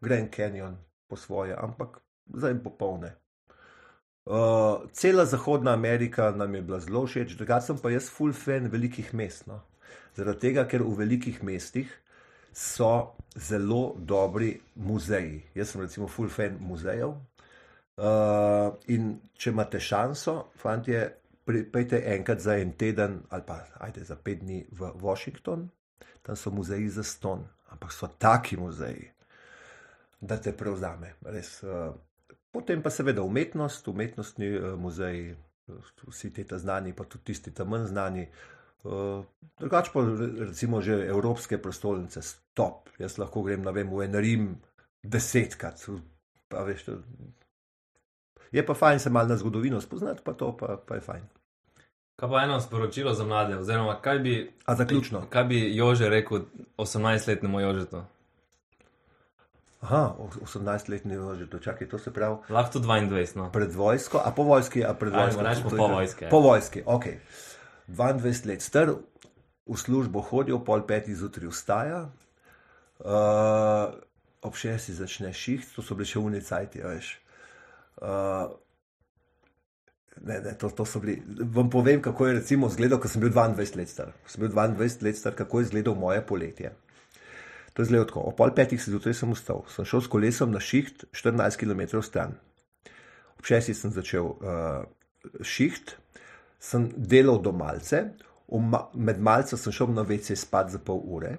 Grand Canyon po svoje, ampak zdaj popolne. Uh, cela Zahodna Amerika nam je bila zelo všeč, drugače sem pa jaz ful fan velikih mest. No? Zaradi tega, ker v velikih mestih so zelo dobri muzeji. Jaz sem recimo ful fan muzejev. Uh, in če imate šanso, fantje, pri- Pojdite enkrat za en teden ali pa ajde za pet dni v Washington, tam so muzeji za ston, ampak so taki muzeji, da te prevzame. Res, uh, potem pa seveda umetnost, umetnostni uh, muzeji, vsi ti ta znani, pa tudi tisti tam manj znani. Uh, drugače pa re- recimo že evropske prestolnice, stop. Jaz lahko grem na vem, v en Rim desetkrat. Pa veš, to, je pa fajn se malo na zgodovino spoznati, pa to pa, pa je fajn. Kaj pa eno sporočilo za mlade, oziroma kaj bi, A zaključno. kaj bi Jože rekel 18-letnemu Jožetu? Aha, 18-letni že to čakaj, to se pravi. Lahko tudi 22, no. Pred vojsko, a po vojski, a pred vojsko. rečemo To je po vojski. Po vojski, ok. 22 let star, v službo hodil, pol petih zjutraj vstaja, uh, ob šestih začne šiht, to so bili še unicajti, veš. Uh, Ne, ne, to, to. Vam povem, kako je izgledal, ko sem bil 22 let star. Ko sem bil 22 let star, kako je izgledal moje poletje. To je zelo tako. O pol petih se zjutraj sem vstal, sem šel s kolesom na šiht 14 km stran. Ob šestih sem začel uh, šiht, sem delal do malce, ma med malce sem šel na WC spat za pol ure,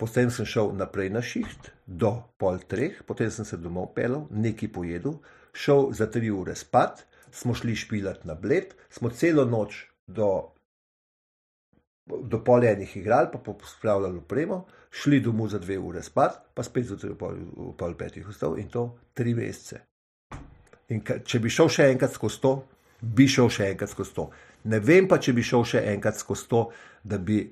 potem sem šel naprej na šiht do pol treh, potem sem se domov pelal, nekaj pojedel, šel za tri ure spat, smo šli špilat na bled, smo celo noč do do pol enih igral, pa pospravljali opremo, šli domov za dve ure spat, pa spet zjutraj pol, pol petih vstal in to tri mesece. In ka, če bi šel še enkrat skozi to, bi šel še enkrat skozi to. Ne vem pa, če bi šel še enkrat skozi to, da bi,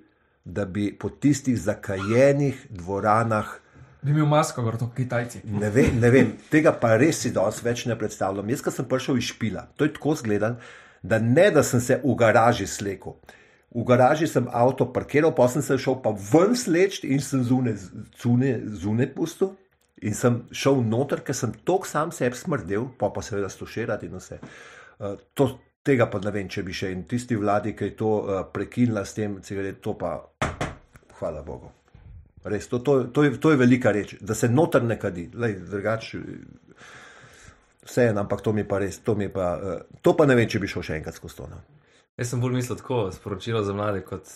da bi po tistih zakajenih dvoranah Bi imel masko, to Kitajci. Ne vem, ne vem, tega pa res si danes več ne predstavljam. Jaz, ko sem prišel iz špila, to je tako zgledal, da ne da sem se v garaži slekel. v garaži sem avto parkiral, pa sem se šel pa ven sleč in sem zune, zune, zune pustil. In sem šel noter, ker sem tok sam sebi smrdel, pa pa seveda stoširati in vse. Uh, to, tega pa ne vem, če bi še in tisti vladi, ki je to uh, prekinila s tem cigaret, to pa hvala Bogu. Res, to, to, to, je, to je velika reč, da se noter ne kadi, drugače. Vse en, ampak to mi pa res, to, mi pa, uh, to pa ne vem, če bi šel še enkrat skozi to. No. Jaz sem bolj mislil tako, sporočilo za mlade kot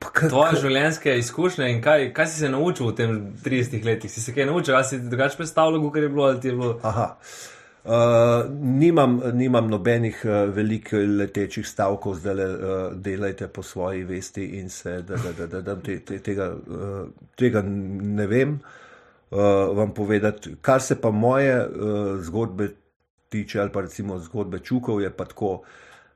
tvoje življenjske izkušnje in kaj, kaj si se naučil v tem 30 letih. Si se kaj naučil, ali si drugače predstavljal, kot je bilo, ali ti je bilo. Aha. Uh, nimam, nimam nobenih uh, velikih letečih stavkov, zdaj le uh, delajte po svoji vesti in se, da, da, da, da, da te, te, tega, uh, tega ne vem uh, vam povedati. Kar se pa moje uh, zgodbe tiče, ali pa recimo zgodbe Čukov, je pa tako,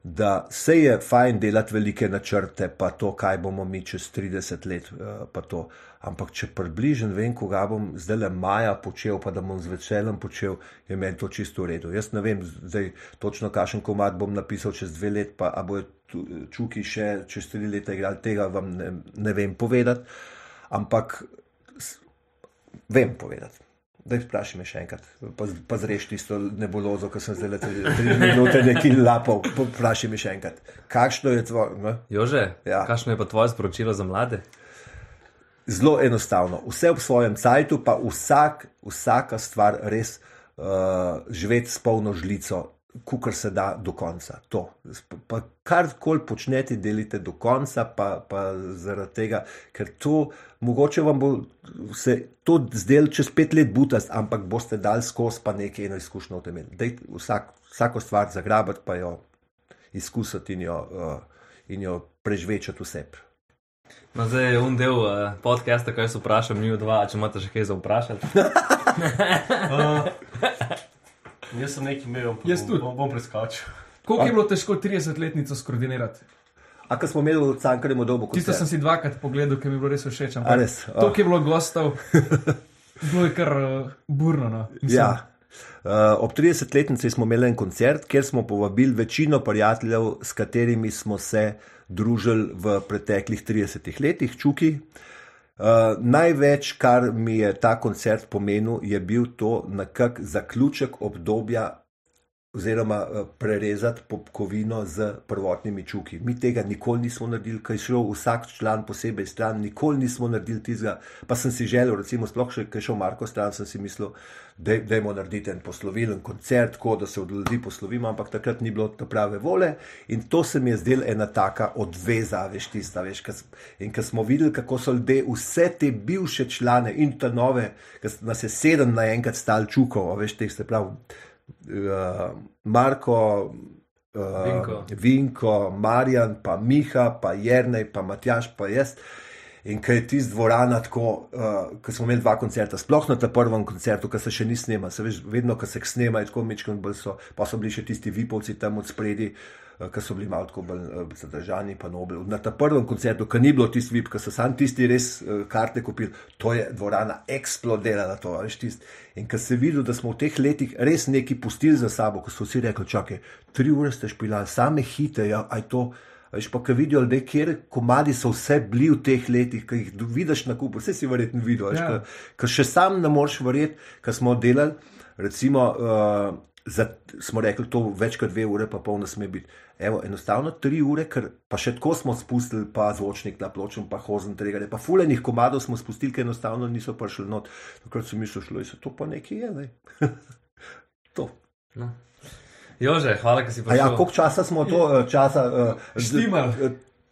da se je fajn delati velike načrte, pa to, kaj bomo mi čez 30 let, uh, pa to. Ampak če približen vem, koga bom zdaj le maja počel, pa da bom z veseljem počel, je meni to čisto v redu. Jaz ne vem zdaj točno, kakšen komat bom napisal čez dve let, pa bojo tu- čuki še čez tri leta igrali, tega vam ne, ne vem povedati, ampak vem povedati. Da jih vprašaj me še enkrat, pa, pa zreš tisto nebulozo, ki sem zdaj tri, minute neki lapal. Vprašaj me še enkrat, kakšno je tvoje. No? Jože, Ja. kakšno je pa tvoje sporočilo za mlade? Zelo enostavno, vse v svojem cajtu, pa vsak, vsaka stvar res uh, živeti s polno žlico, kukar se da do konca. To. Pa karkoli počnete, delite do konca, pa, pa zaradi tega, ker to mogoče vam bo se to zdel čez pet let butast, ampak boste dal skozi pa nekaj eno izkušnjo v tem. Dej vsak, vsako stvar zagrabati, pa jo izkusiti in jo, uh, in jo prežvečati vse. No, zdaj je un del uh, podcasta, kaj se vprašam, mi dva, če imate še kaj za vprašati. Uh, jaz sem nekaj imel, pa Jaz bom, tudi. bom, bom preskočil. Koliko je bilo težko 30-letnico skoordinirati? A ko smo imeli v Cankarju dobo, kot Tisto sem si dvakrat pogledal, ker mi je bilo res všeč. Ampak res? A. Toliko je bilo gostov, bilo je kar uh, burno. No. Mislim, Ja. Uh, ob 30-letnici smo imeli en koncert, kjer smo povabili večino prijateljev, s katerimi smo se družili v preteklih 30 letih, čuki. Uh, največ, kar mi je ta koncert pomenil, je bil to nekak zaključek obdobja oziroma eh, prerezati popkovino z prvotnimi čuki. Mi tega nikoli nismo naredili, kaj šel vsak član posebej stran, nikoli nismo naredili tizga. Pa sem si želel, recimo, sploh še, kaj šel Marko stran, sem si mislil, da dajmo narediti en poslovilen koncert, tako da se od ljudi poslovimo, ampak takrat ni bilo ta prave vole in to se mi je zdela ena taka odveza, veš, tista, veš, kas, in ko smo videli, kako so ljudje vse te bivše člane in ta nove, ki nas je sedem naenkrat stal čukov, veš, teh se pravi uh, Marko, uh, Vinko. Vinko, Marjan, pa Miha, pa Jrnej, pa Matjaš, pa jaz. In kaj je tisti dvorana tako, uh, ko smo imeli dva koncerta, sploh na tem prvem koncertu, ki se še ni snema, se veš, vedno, ko se snema, je tako mečkam bolj so, pa so bili še tisti vipovci tam od spredi, uh, ki so bili malo tako bolj uh, zadržani, pa nobel. Na tem prvem koncertu, ki ni bilo tisti vip, ki so sam tisti res uh, karte kupili, to je dvorana eksplodirala, to, veš, tisti. In ko se videl, da smo v teh letih res nekaj pustili za sabo, ko so vsi rekli, čakaj, tri ure ste špilali, same hite, ja, aj to. Veš pa, ko vidijo ljudje, kje komadi so vse bili v teh letih, ki jih vidiš na kupu, vse si verjetno videl. Ja. Ja. Ker še sam ne moreš verjeti, ker smo delali, recimo, uh, za, smo rekli, to več kot dve ure, pa pol ne sme biti. Evo, enostavno tri ure, ker pa še tako smo spustili, pa zvočnik na pločem, pa hozen tregale, pa fulejnih komadov smo spustili, ker enostavno niso prišli not. Takrat sem mislil, šlo je to pa nekaj je, ne. to. No. Jože, hvala, da si A prišel. ja, koliko časa smo to, eh, časa, uh, Štimali.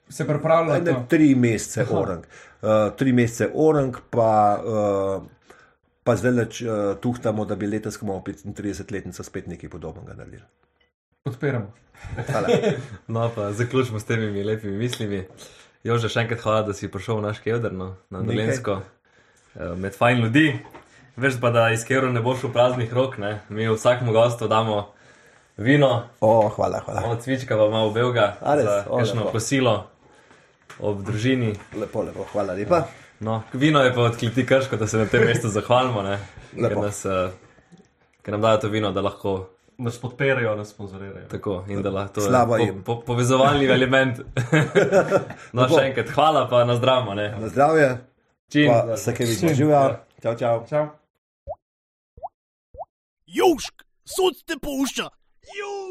Se pripravlja Ne, to. tri mesece orang. Uh, tri mesece orang, pa, uh, pa zdaj leč, uh, tuhtamo, da bi letos, ko imamo 35-letnico, spet nekaj podobnega naredili. Podpiramo. Hvala. No, pa zaključimo s temi lepimi mislimi. Jože, še enkrat hvala, da si prišel v naš Kevdr, no, na. Dolensko, eh, med fajn ljudi. Veš pa, da iz Kevdra ne boš v praznih rok, ne? mi vsakemu gostu damo vino, O, hvala, hvala. od cvička pa malo belga, kakšno kosilo ob družini. Lepo, lepo, hvala lepa. No, vino je pa od kliti krško, da se na tem mestu zahvalimo, ne? ker, Lepo. nas, eh, ker nam dajo to vino, da lahko nas podpirajo, nas sponzorirajo. Tako, in da lahko to je Slabo po, po, povezovalni element. no, še enkrat, hvala pa na zdravo. Ne? Na zdravje, Čim. pa se kaj vidi. Čim. Živijo. Čau, čau. Čau. Južk, sod te pušča. Južk.